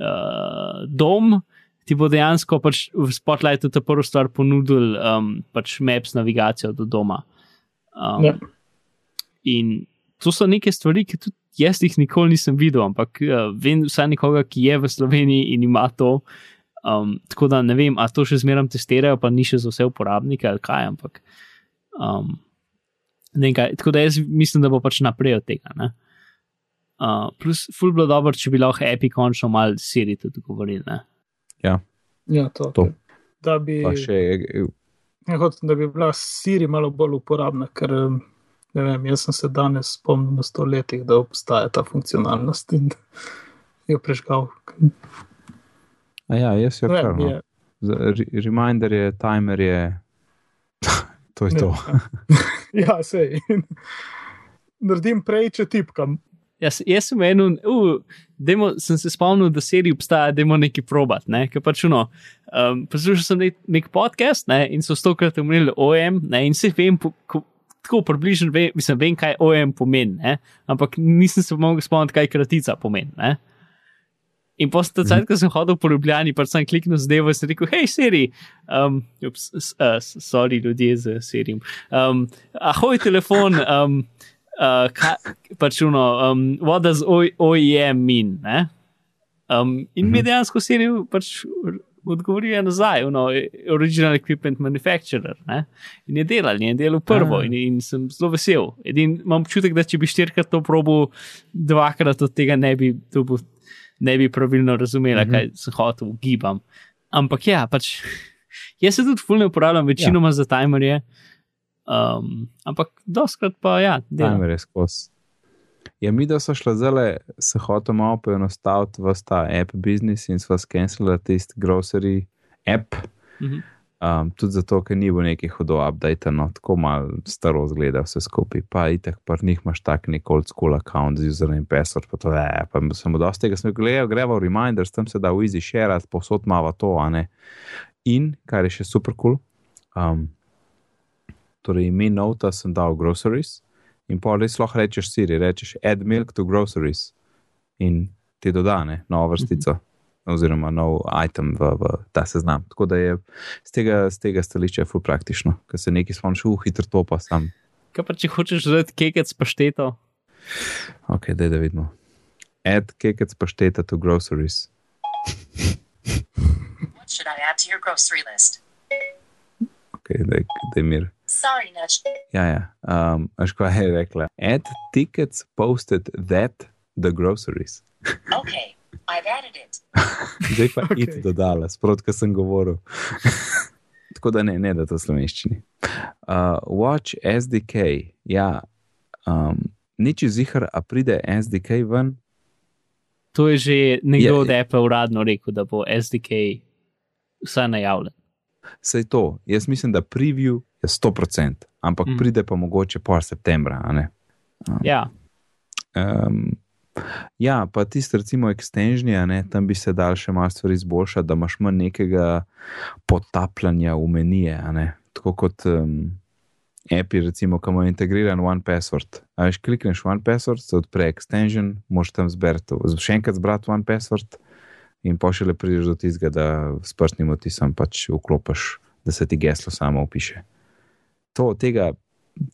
uh, dom, ti bo dejansko pač v spotlightu ta prva stvar ponudil um, pač Maps navigacijo do doma. Um, Ja. In to so neke stvari, ki tudi jaz jih nikoli nisem videl, ampak uh, vem vsaj nekoga, ki je v Sloveniji in ima to. Um, tako da ne vem, a to še zmeraj testirajo, pa ni še za vse uporabnike ali kaj, ampak. Um, ne vem kaj, tako da jaz mislim, da bo pač naprej od tega. ne. Uh, plus, ful bilo dobro, če bi lahko Epi končno malo Siri tudi govorili. ne. ja, to. To. Da bi, Pa še, eh, ja, hotel, da bi bila Siri malo bolj uporabna, ker um, ne vem, jaz sem se danes spomnil na sto letih, da obstaja ta funkcionalnost in jo prežgal. a ja, jaz jo kar. vem, No. je, Reminder je, timer je. To je to. ja, sej. Naredim prej, če tipkam. Jaz, jaz sem eno, uh, demo, sem se spomnil, da serija obstaja, da je neki probat. Ne, ker pač no, um, poslušal sem nek, nek podcast ne, in so stokrat omenili OM, ne, in se vem, po, ko, tako približno vem, mislim, vem, kaj OM pomeni, ne, ampak nisem se mogel spomniti, kaj kratica pomeni. Ne. In potem, ta cajt, ko sem hodil po Ljubljani, pa sem kliknil zadevo in sem rekel: hej, Siri, um, ups, uh, sorry, ljudje z Sirijem. Um, ahoj, telefon, um, uh, kaj, pač uno, um, what does OEM mean? Ne? Um, in mi je dejansko Siri pač odgovoril nazaj, uno, original equipment manufacturer. Ne? In je delal, in je delal prvo, Ah. in, in sem zelo vesel. Edin, imam občutek, da če bi štirikrat to probo, dvakrat od tega ne bi, to bo, ne bi pravilno razumela, Mhm. kaj sem hotel, gibam. Ampak ja, pač jaz se tudi fulno uporabljam, večinoma ja. za timerje. Um, ampak doskrat pa ja, delam. Timer je skozi. Ja, mi, da so šla zelo, se hotel malo poenostaviti v ta app business in sva skenirala tisti grocery app. Mhm. Um, tudi zato, ker ni bilo nekih hodov update, no, tako malo staro zgleda vse skupaj. Pa itek, pa njih imaš tak nek old school account z username, password, pa to je. Pa sem dosti tega, sem rekel, gledaj, greva v reminders, tam se da v easy share, posod mava to, a ne. In, kar je še super kul, cool, um, torej ime nota sem dal groceries in pa res lahko rečeš Siri, rečeš add milk to groceries in ti dodane novo vrstico. Oziroma, nov item v, v ta seznam. Tako da je z tega, z tega stališča ful praktično, ker se nekaj spomniš, uh, hitro to pa sam Kaj pa če hočeš žreti kekec pašteto? Ok, daj da vidimo. Add kekec pašteta to groceries. What should I add to your grocery list? Ok, daj, daj mir. Sorry, Nudge. Ja, ja. Um, Aš kaj je rekla? Add tickets posted that the groceries. Okay. Zdaj pa okay. Okej. it dodala, sprot, kar sem govoril. Tako da ne, ne da to slovenščini. Uh, watch SDK, ja. Um, Nič zihar, a pride SDK ven. To je že nekdo Je- od Apple uradno rekel, da bo SDK vsaj najavljen. Sej to, jaz mislim, da preview je 100%, ampak Mm. pride pa mogoče pol septembra. a ne? Ja, Um, ja, pa tisti, recimo, extensionija, ne, tam bi se dal še malo stvari izboljšati, da imaš manj nekega potapljanja v menije. Tako kot um, api, recimo, ki imajo integriran One Password. A veš, klikneš One Password, se odpre extension, moš tam zberti, še enkrat zbrati One Password in pa še le prideš do tistega, da s prstnim otisom pač vklopiš, da se ti geslo samo opiše. To, tega,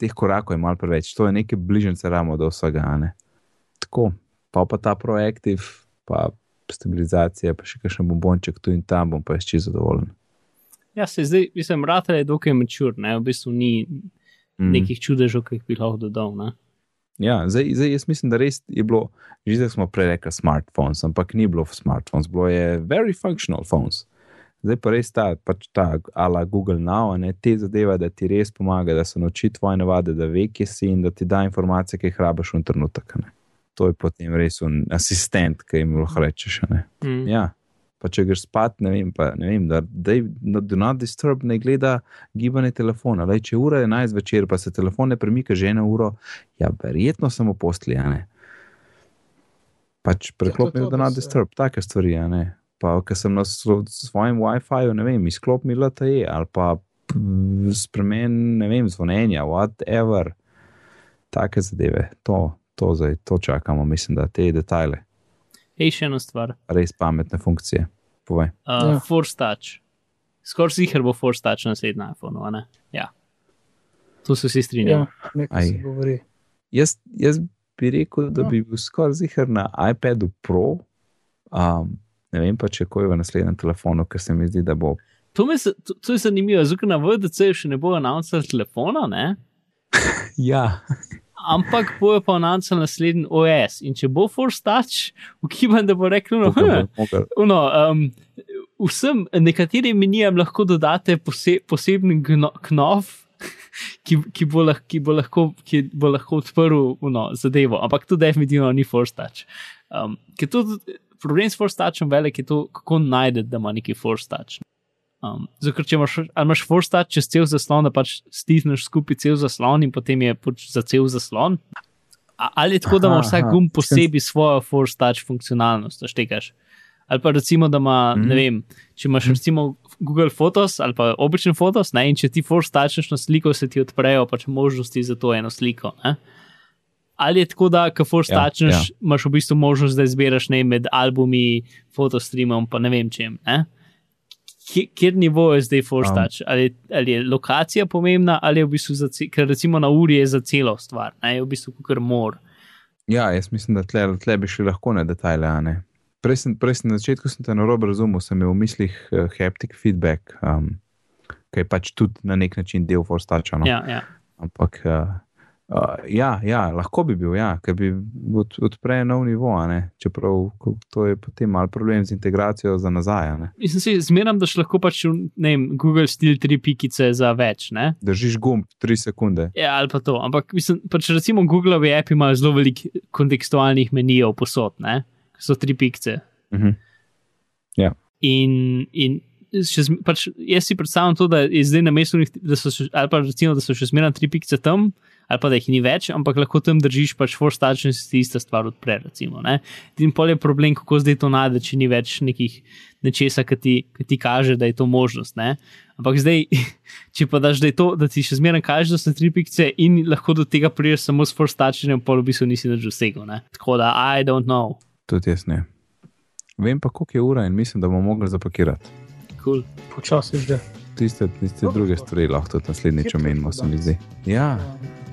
teh korakov je malo preveč, to je nekaj bližnjice ramo do vsega. ne. Tako, pa pa ta proaktiv, pa stabilizacija, pa še kakšen bombonček tu in tam, bom pa jaz čisto zadovoljen. ja se zdaj, mislim, rata je dokaj mačur, ne, v bistvu ni Mm. nekih čudežev, ki jih bi lahko dodal. Ne? Ja, zdaj, zdaj jaz mislim, da res je bilo, že zdaj smo prej rekli smartphones, ampak ni bilo smartphones, bilo je very functional phones. Zdaj pa res ta, pač ta ala Google Now, ne te zadeva, da ti res pomaga, da se nauči tvoje navade, da ve, kje si in da ti da informacije, ki jih rabiš v en trenutek. ne. To je potem res un asistent, ki jim lahko rečeš. ne. Mm. Ja, pa če greš spat, ne vem, pa, ne vem da dej, no, do not disturb ne gleda gibanje telefona. Lej, če ura je 11 večer, pa se telefon ne premika že eno uro, ja, verjetno samo posli, a ne. Pač ja, do da not se- disturb, take stvari, ne. Pa, ker sem na svojem WiFi-ju, ne vem, izklop mi LTE ali pa spremen, ne vem, zvonjenja, whatever. Take zadeve, to, to zdaj, to čakamo, mislim, da te detajle, Ej, še ena stvar. res pametne funkcije. Povej. Uh, Ja. Force Touch. Skoraj sicer bo Force Touch na naslednjem iPhonu, a ne? Ja. Tu se vsi Ja, strinjamo. nekaj Aj. se govori. Jaz, jaz bi rekel, da No. bi bil skoraj zihar na iPadu Pro. Um, ne vem pa, če ko je v naslednjem telefonu, ker se mi zdi, da bo. To, z- to, to je zanimivo, zato na VDC še ne bo announcel telefona, ne? Ja, ampak bojo pa announcel naslednji OS. In če bo Force Touch, ukibam, da bo rekel, no, tukaj hm, mogel. Uno, um, vsem, nekaterim menijam lahko dodate pose, poseben knof, ki, ki, bo lah, ki, bo lahko, ki bo lahko odprl uno, zadevo, ampak to definitivno ni force touch. Um, to, problem s force touchom velik je to, kako najdete, da ima neki force touch. Um, zato, ker če imaš, imaš touch čez cel zaslon, da pač stisneš skupaj cel zaslon in potem je pač za cel zaslon. A, ali je tako, da ima vsak gumb posebej svojo touch funkcionalnost, štekaš. Ali pa recimo, da ima, mm. ne Mhm. vem, če imaš recimo Google Photos ali pa običen Photos, ne, in če ti force toucheš na sliko, se ti odprejo pač možnosti za to eno sliko. Ne. Ali je tako, da ko force Ja, ja, ja. ja. imaš v bistvu možnost, da izbiraš ne, med albumi, fotostreamom, pa ne vem čem. Ne. Kje- Kjer nivo je zdaj force Um. touch? Ali, ali je lokacija pomembna, ali je v bistvu za, ker recimo na uri je za celo stvar, ne, je v bistvu kar mor. Ja, jaz mislim, da tle, tle bi šli lahko na detajle. ne. Prej sem, prej sem na začetku sem te na robu razumel, sem imel v mislih uh, haptic feedback, um, ki je pač tudi na nek način del forstača. No? Ja, ja. Ampak uh, uh, ja, ja, lahko bi bil, ja, ker bi od, odpre nov nivo, čeprav to je potem mal problem z integracijo za nazaj. Mislim, si zmeram, da še lahko pač, ne vem, Google stil tri pikice za več, ne? Držiš gumb 3 sekunde. Ja, ali pa to. Ampak mislim, pač recimo Google app ima zelo veliko kontekstualnih menijev posod, ne? Ki so tri pikice. Uh -huh. In, in še, pač jaz si predstavljam to, da je zdaj na mestu, da so še, ali pa recimo, da so še zmeraj tri pikice tam, ali pa da jih ni več, ampak lahko tam držiš pač force touch in se ti ista stvar odpre. Recimo, ne. in pol je problem, kako zdaj to najde, če ni več nekih nečesa, ki ti, ki ti kaže, da je to možnost. Ne. Ampak zdaj, če pa daš, da, to, da ti še zmeraj kaže, da so tri pikice in lahko do tega priješ samo s force touchem, pol v bistvu nisi več dosegel. ne. Tako da, I don't know. Tudi jaz ne. Vem pa, koliko je ura in mislim, da bomo mogli zapakirati. Cool. Počasi že. Tiste, tiste druge stvari lahko tudi naslednjič omenimo, se mi zdi. Ja.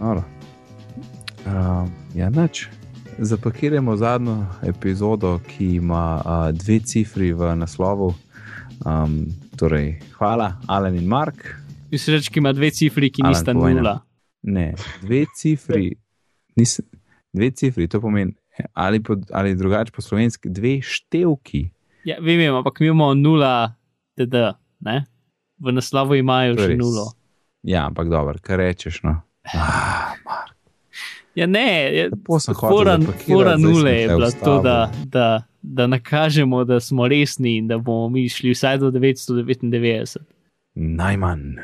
Noro. Uh, ja, nič. Zapakiramo zadnjo epizodo, ki ima uh, dve cifri v naslovu. Um, torej, hvala, Alan in Mark. Mislim, reč, ki ima dve cifri, ki Alan, nista povej nam. nula. Ne, dve cifri, nis, dve cifri, to pomeni, ali, po, ali drugače po slovenski, dve števki. Ja, vem, ampak mi imamo nula, DD, ne? V naslovu imajo je že res. nulo. Ja, ampak dobro, kaj rečeš. No? Ah, Mark, Ja, ne, je- fora, fora nule je bila to, da, da, da nakažemo, da smo resni in da bomo mi šli vsaj do 999. najmanj.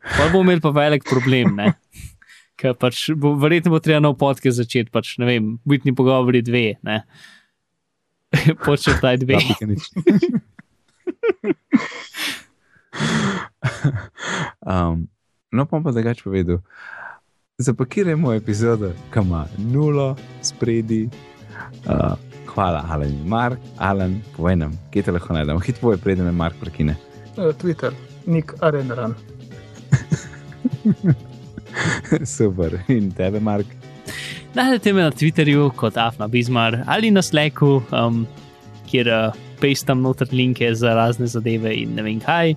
Pa bomo imeli pa velik problem, ne? Ker pač bo, verjetno bo treba nov podcast začeti, pač ne vem, bitni pogovori dve, ne. Počrtaj dve. Um, no, pa bom pa drugače povedal. Zapakirajmo epizodo, ki ima nulo spredi. Uh, hvala, Alan in Mark. Alan, povej nam, kje te lahko najdemo. Hitro povej, preden me Mark prekine. Uh, Twitter, Nik Arenran. Super. In tebe, Mark. Najdete me na Twitterju kot Afna Bizmar ali na Slacku, um, kjer uh, pastam noter linke za razne zadeve in ne vem kaj.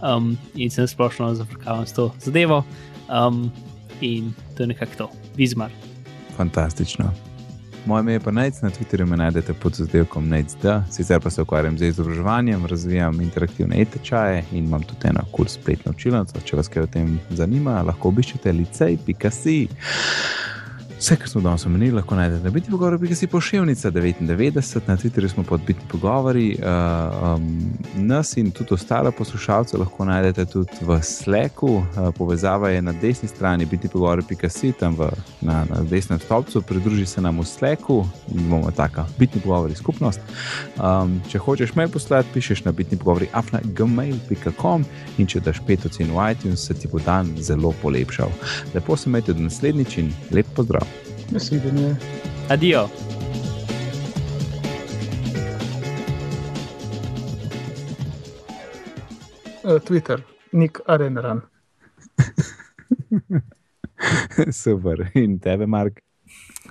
Um, in sem splošno zafrkavam s to zadevo. Um, in to je nekako to, Bizmar. Fantastično. Moje ime je pa Nec, na Twitterju me najdete pod zadelkom NecD, sicer pa se ukvarjam z izobraževanjem, razvijam interaktivne e-tečaje in imam tudi eno kul spletno učilnico. Če vas kaj o tem zanima, lahko obiščete licej.si. Vse, kar smo danes omenili, lahko najdete na biti pogovori, si pošiljnica 99, na Twitterju smo pod biti pogovori. Uh, um, nas in tudi ostale poslušalce lahko najdete tudi v Slacku. Uh, povezava je na desni strani biti pogovori.si, tam v, na, na desnem stolpcu, pridruži se nam v Slacku in bomo taka bitni pogovori skupnost. Um, če hočeš mail poslati, pišeš na bitni pogovori afna.gmail.com in če daš pet ocen v iTunes, se ti bo dan zelo polepšal. Lepo se imejte do naslednjič in lep pozdrav. Nasvidenje. Adijo. Uh, Twitter, Nik Arenran. Super. In tebe, Mark.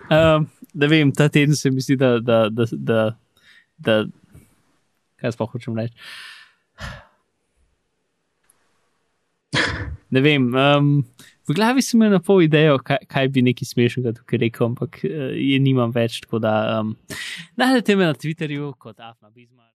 Um, da vem, ta teden se mi zdi, da, da, da, da, da kaj sploh hočem reči. Ne vem, um, v glavi sem imel na pol idejo, kaj, kaj bi neki smešnega tukaj rekel, ampak uh, je nimam več, da um, najdete me na Twitterju kot Afna Bizmar.